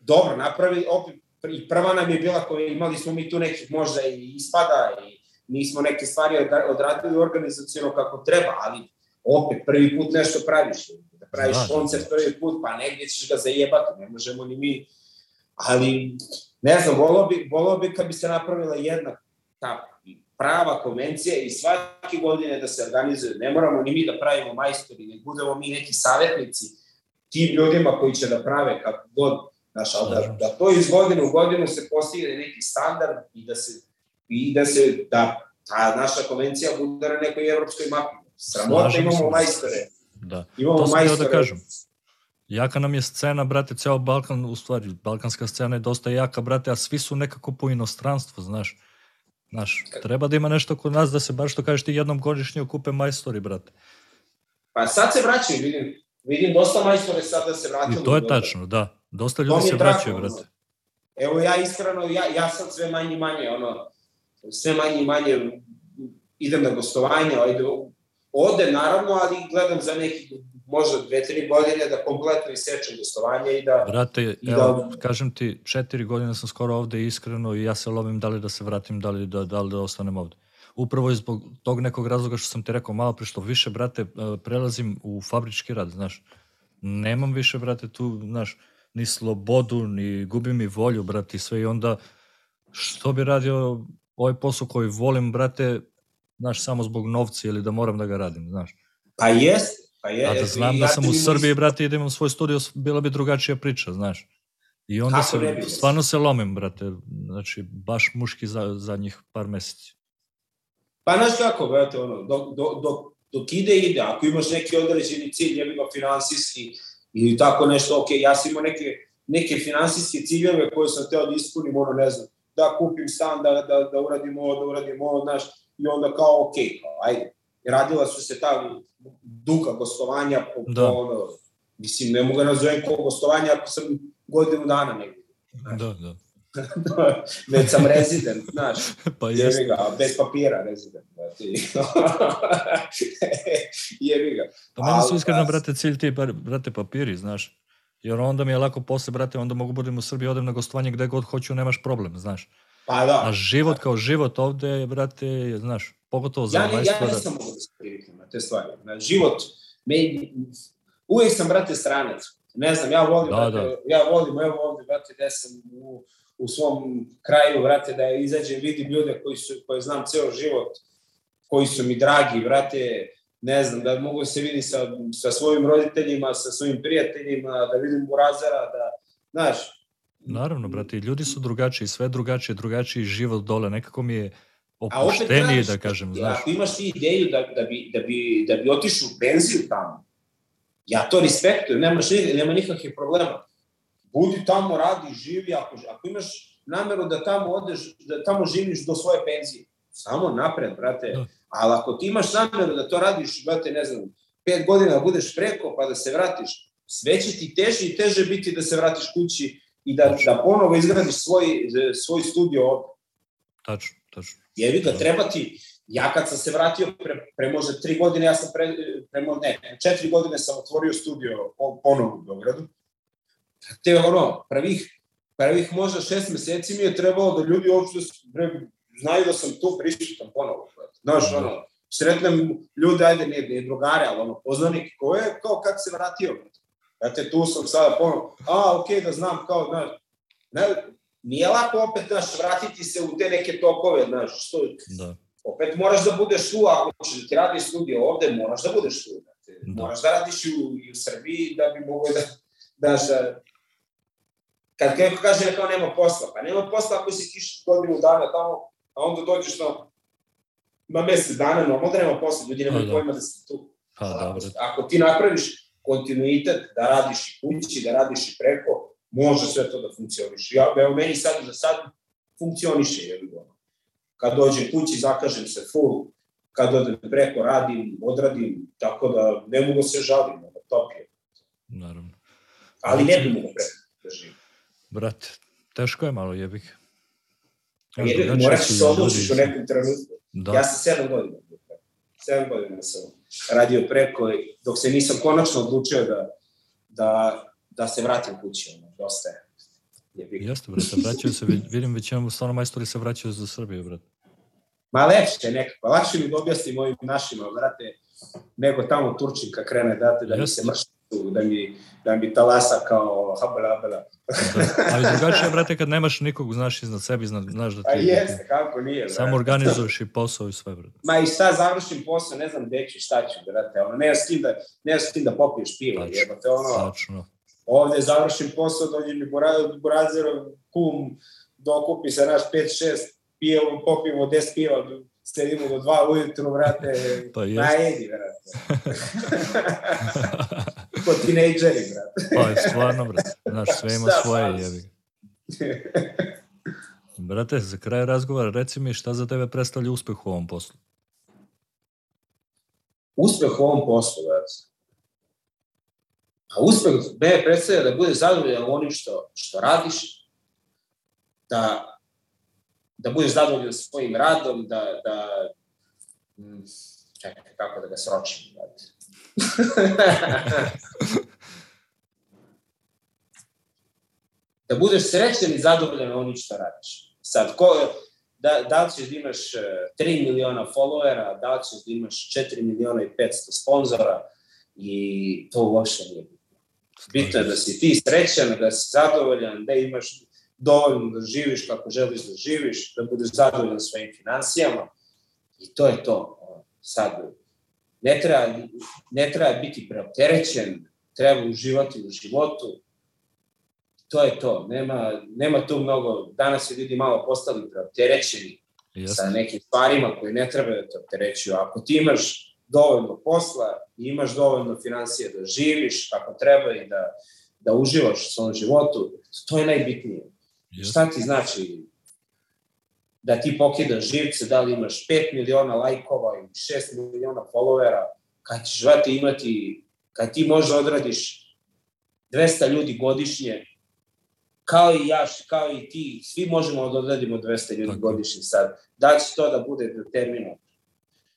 dobro, napravi, opet, i prva nam je bila koja imali smo mi tu nekih možda i ispada i nismo neke stvari odradili organizacijno kako treba, ali opet prvi put nešto praviš praviš da, koncert prvi put, pa negdje ćeš ga zajebati, ne možemo ni mi. Ali, ne znam, volao bi, volao bi kad bi se napravila jedna ta prava konvencija i svake godine da se organizuje. Ne moramo ni mi da pravimo majstori, ne budemo mi neki savjetnici tim ljudima koji će da prave kako god, znaš, ali da, da to iz godine u godinu se postigne neki standard i da se, i da se, da ta naša konvencija bude na nekoj evropskoj mapi. Sramota imamo majstore Da. Imamo to sam da kažem. Jaka nam je scena, brate, ceo Balkan, u stvari, balkanska scena je dosta jaka, brate, a svi su nekako po inostranstvu, znaš. Znaš, treba da ima nešto kod nas da se, bar što kažeš ti, jednom godišnje okupe majstori, brate. Pa sad se vraćaju, vidim, vidim dosta majstore sad da se vraćaju. I to je tačno, da. Dosta ljudi se vraćaju, brate. Evo ja iskreno, ja, ja sad sve manje i manje, ono, sve manje i manje idem na gostovanje, ajde, ode naravno, ali gledam za nekih možda dve, tri godine da kompletno isečem gostovanje i da... Brate, i evo, da... kažem ti, četiri godine sam skoro ovde iskreno i ja se lovim da li da se vratim, da li da, da, li da ostanem ovde. Upravo zbog tog nekog razloga što sam ti rekao malo pre, što više, brate, e, prelazim u fabrički rad, znaš. Nemam više, brate, tu, znaš, ni slobodu, ni gubim mi volju, brate, i sve i onda što bi radio ovaj posao koji volim, brate, znaš, samo zbog novca ili da moram da ga radim, znaš. Pa jest, pa je. A da znam da sam u Srbiji, brate, idem u svoj studio, bila bi drugačija priča, znaš. I onda Kako se, stvarno se lomim, brate, znači, baš muški za, za njih par meseci. Pa znaš kako, brate, ono, dok, dok, dok, dok ide, ide. Ako imaš neki određeni cilj, ja ima finansijski ili tako nešto, ok, ja sam imao neke, neke finansijske ciljeve koje sam teo da ispunim, ono, ne znam, da kupim stan, da, da, da uradim ovo, da uradim ovo, znaš, i onda kao, ok, kao, ajde. Radila su se ta duga gostovanja po, da. po ono, mislim, ne mogu da nazovem ko gostovanja ako sam godinu dana negdje. Da, da. Već sam rezident, znaš. [laughs] Pa jebi ga, bez papira rezident. Znači. [laughs] jebi ga. Pa meni su iskreno, brate, cilj ti, brate, papiri, znaš. Jer onda mi je lako posle, brate, onda mogu budem u Srbiji, odem na gostovanje gde god hoću, nemaš problem, znaš. Pa da. A život kao život ovde, brate, znaš, pogotovo za ja, ne. Ja nisam mogu da se priviknem na te stvari. Na život, me, uvijek sam, brate, stranac. Ne znam, ja volim, da, brate, da. ja volim, evo ovde, brate, gde sam u, u svom kraju, vrate, da izađem, vidim ljude koji su, koje znam ceo život, koji su mi dragi, vrate, ne znam, da mogu se vidi sa, sa svojim roditeljima, sa svojim prijateljima, da vidim Burazara, da, znaš. Naravno, brate, ljudi su drugačiji, sve drugačije, drugačiji život dole, nekako mi je opušteniji, da kažem, znaš. Ako imaš ti ideju da, da, bi, da, bi, da bi otišao u penziju tamo, ja to respektujem, nemaš, nema nikakvih problema. Budi tamo, radi, živi, ako, ako imaš nameru da tamo odeš, da tamo živiš do svoje penzije, samo napred, brate. Da. Ali ako ti imaš nameru da to radiš, brate, ne znam, pet godina da budeš preko pa da se vratiš, sve će ti teže i teže biti da se vratiš kući i da, da ponovo izgradiš svoj, svoj studio ovde. Tačno, tačno. Jevi ga, treba ti, ja kad sam se vratio pre, pre možda tri godine, ja sam pre, pre ne, četiri godine sam otvorio studio ponovo u Beogradu. Te ono, prvih, prvih možda šest meseci mi je trebalo da ljudi uopšte znaju da sam tu prisutan ponovo. Znaš, ono, sretnem ljude, ajde, nije, nije drugare, ali ono, poznanik, ko je, kao kako se vratio. Znate, tu sam sada ponovo, a, okej, okay, da znam, kao, znaš, ne, nije lako opet, znaš, vratiti se u te neke tokove, znaš, što, da. opet moraš da budeš tu, ako ćeš da ti radi studio ovde, moraš da budeš tu, znate, da. moraš da radiš i u, i u Srbiji da bi mogo da, znaš, da, kad neko kaže kao nema posla, pa nema posla ako si tiš godinu dana tamo, a onda dođeš na, na mesec dana, normalno da nema posla, ljudi nemaju da. pojma da si tu. Pa, ako, ako ti napraviš kontinuitet da radiš i kući, da radiš i preko, može sve to da funkcioniše. Ja, evo, meni sad za sad funkcioniše, je li Kad dođem kući, zakažem se full, kad odem preko, radim, odradim, tako da ne mogu da se žalim, da top je. Naravno. Ali ne bi mogu preko da živim. Brate, teško je malo jebih. Jer moraš se odlučiš u nekom trenutku. Da. Ja sam sedam godina. Sedam godina sam radio preko, dok se nisam konačno odlučio da, da, da se vratim kući. Ono, dosta je. Jeste, brate, vraćaju se, vidim većinom stvarno majstori se vraćaju za Srbiju, brate. Ma lepše nekako, lakše mi da objasnim ovim našima, brate, nego tamo Turčinka krene, date, da mi se mrši da mi, da mi talasa kao habala. da. Ali drugačije, brate, kad nemaš nikog, znaš iznad sebi, znaš da ti... A jeste, kako nije, brate. Samo organizuješ i posao i sve, brate. Ma i šta završim posao, ne znam gde ću, šta ću, brate, ono, nema s kim da, nema s kim da popiješ pivo, Tačno. jebate, ono... Tačno. Ovde završim posao, dođe mi Burazerov kum, dokupi se naš 5-6, pijemo, popijemo 10 piva, sedimo do 2 ujutru, brate, pa najedi, brate. [laughs] Ko tinejdžeri, brate. Pa stvarno, brate. Znaš, sve ima svoje, jebi. Brate, za kraj razgovora, reci mi šta za tebe predstavlja uspeh u ovom poslu? Uspeh u ovom poslu, brate. A uspeh me predstavlja da bude zadovoljan onim što, što radiš, da, da budeš zadovoljan svojim radom, da, da mm, čekaj, kako da ga sročim, brate. [laughs] da budeš srećan i zadovoljan onim što radiš. Sad, ko, da, da li ćeš da imaš 3 e, miliona followera, da li ćeš da imaš 4 miliona i 500 sponzora i to uopšte nije bitno. Bitno je da si ti srećan, da si zadovoljan, da imaš dovoljno da živiš kako želiš da živiš, da budeš zadovoljan svojim financijama i to je to. Sad, ne treba, ne treba biti preopterećen, treba uživati u životu. To je to. Nema, nema tu mnogo, danas se ljudi malo postali preopterećeni Jasne. sa nekim stvarima koje ne treba da te opterećuju. Ako ti imaš dovoljno posla i imaš dovoljno financije da živiš kako treba i da, da uživaš u svom životu, to je najbitnije. Jasne. Šta ti znači da ti pokidaš živce, da li imaš 5 miliona lajkova ili 6 miliona followera, kad ćeš vati imati, kad ti možda odradiš 200 ljudi godišnje, kao i ja, kao i ti, svi možemo da odradimo 200 ljudi Tako. godišnje sad. Da će to da bude do termina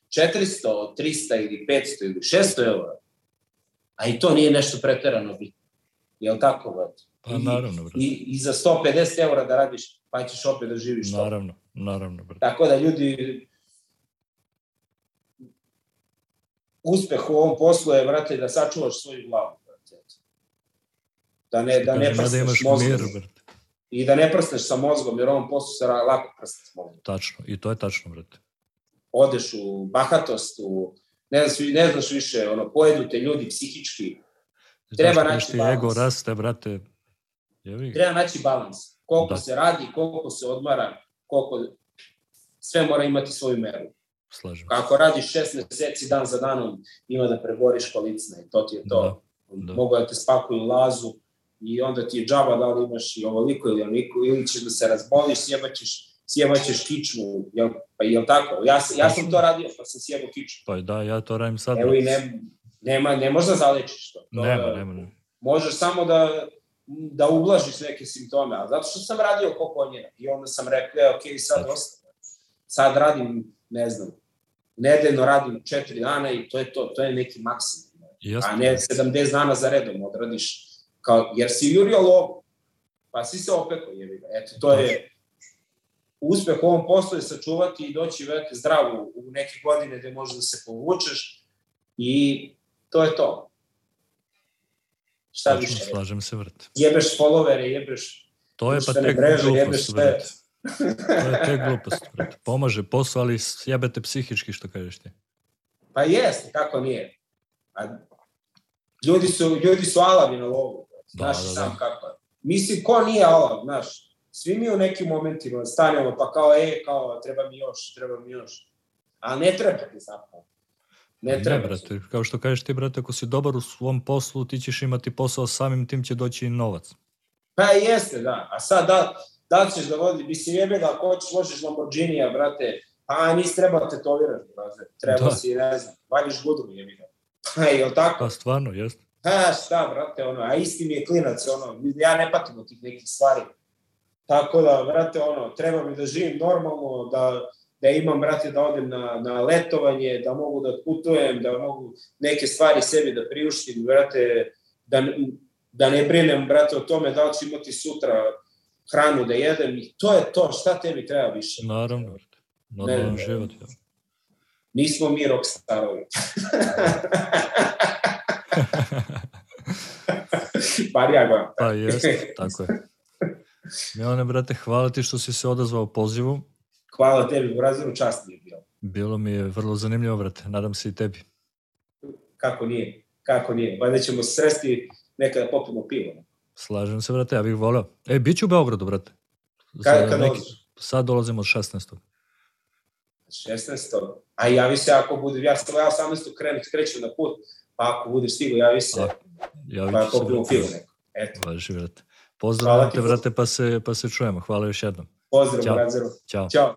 400, 300 ili 500 ili 600 eura, a i to nije nešto preterano bitno. Je li tako, vati? Pa naravno, brate. I, I za 150 eura da radiš, pa ćeš opet da živiš Naravno, to. naravno, brate. Tako da ljudi, uspeh u ovom poslu je, brate, da sačuvaš svoju glavu, brate. Da ne, da ne prstaš da imaš mozgom. mir, brate. i da ne prsneš sa mozgom, jer ovom poslu se lako prsne sa mozgom. Tačno, i to je tačno, brate. Odeš u bahatost, u, ne, znaš, ne znaš više, ono, pojedu te ljudi psihički. Treba Znaš, naći ti balans. ego raste, brate. Jevi. Treba naći balans. Koliko Da. se radi, koliko se odmara, koliko... Sve mora imati svoju meru. Slažem. Kako radiš šest meseci dan za danom, ima da preboriš kolicna i to ti je to. Da. Mogu da te spakuju lazu i onda ti je džaba da li imaš i ovoliko ili onoliko, ili ćeš da se razboliš, sjebaćeš, sjebaćeš kičmu, jel, pa jel tako? Ja, ja sam to radio, pa sam sjebao kičmu. Pa da, ja to radim sad. Evo i brate. ne, nema, ne možeš da zalečiš to. to Nema, nema, nema. Možeš samo da, da ublažiš neke simptome, a zato što sam radio ko. I onda sam rekao, e, ok, sad dosta. Sad radim, ne znam, nedeljno radim četiri dana i to je to, to je neki maksimum. Jeste. A ne 70 dana za redom odradiš, kao, jer si jurio lovu, pa si se opekao, jebi ga. Eto, to je uspeh u ovom poslu je sačuvati i doći vete zdravo u neke godine gde možeš da se povučeš i to je to. Šta Tačno, više? slažem se, brate. Jebeš followere, jebeš To je pa tek mreže, glupost, brate. To je tek glupost, brate. Pomaže posao, ali jebete psihički, što kažeš ti. Pa jeste, kako nije. A ljudi su, ljudi su alavi na lovu. Da, Znaš da, i da. sam kako je. Mislim, ko nije alav, znaš. Svi mi u nekim momentima stanemo, pa kao, e, kao, treba mi još, treba mi još. A ne treba ti zapravo. Ne Ne, treba. brate, kao što kažeš ti, brate, ako si dobar u svom poslu, ti ćeš imati posao, samim tim će doći i novac. Pa jeste, da. A sad, da, da ćeš da vodi, mislim, jebe ga, ako hoćeš, voziš Lamborghinija, brate, pa nisi trebao tetovirati, brate. Treba Da. si, ne znam, valjiš gudru, jebi ga. [laughs] Pa, jel tako? Pa stvarno, jest. Ha, šta, brate, ono, a isti mi je klinac, ono, ja ne patim od tih nekih stvari. Tako da, brate, ono, treba mi da živim normalno, da, da imam, brate, da odem na, na letovanje, da mogu da putujem, da mogu neke stvari sebi da priuštim, brate, da, da ne brinem, brate, o tome da li ću imati sutra hranu da jedem i to je to, šta tebi treba više? Naravno, brate. Normalan ne, život. Ja. Nismo mi rockstarovi. [laughs] Bar ja gledam. Pa jest, tako je. Milane, brate, hvala ti što si se odazvao pozivu. Hvala tebi, Brazilu, čast mi je bilo. Bilo mi je vrlo zanimljivo, brate. Nadam se i tebi. Kako nije, kako nije. Valjda ćemo se sresti nekada popimo pivo. Slažem se, brate, ja bih voleo. E, bit ću u Beogradu, brate. Kad, kad dolaziš? Sad dolazimo od 16. 16. A javi se ako bude, ja sam ja 18. krenem, krećem na put, pa ako budeš stigo, javi se, A, Javit pa popimo pivo neko. Eto, Važi, brate. Pozdravljam te, brate, pa se, pa se čujemo. Hvala još jednom. Pozdrav, Ćao. Brazilu. Ćao. Ćao.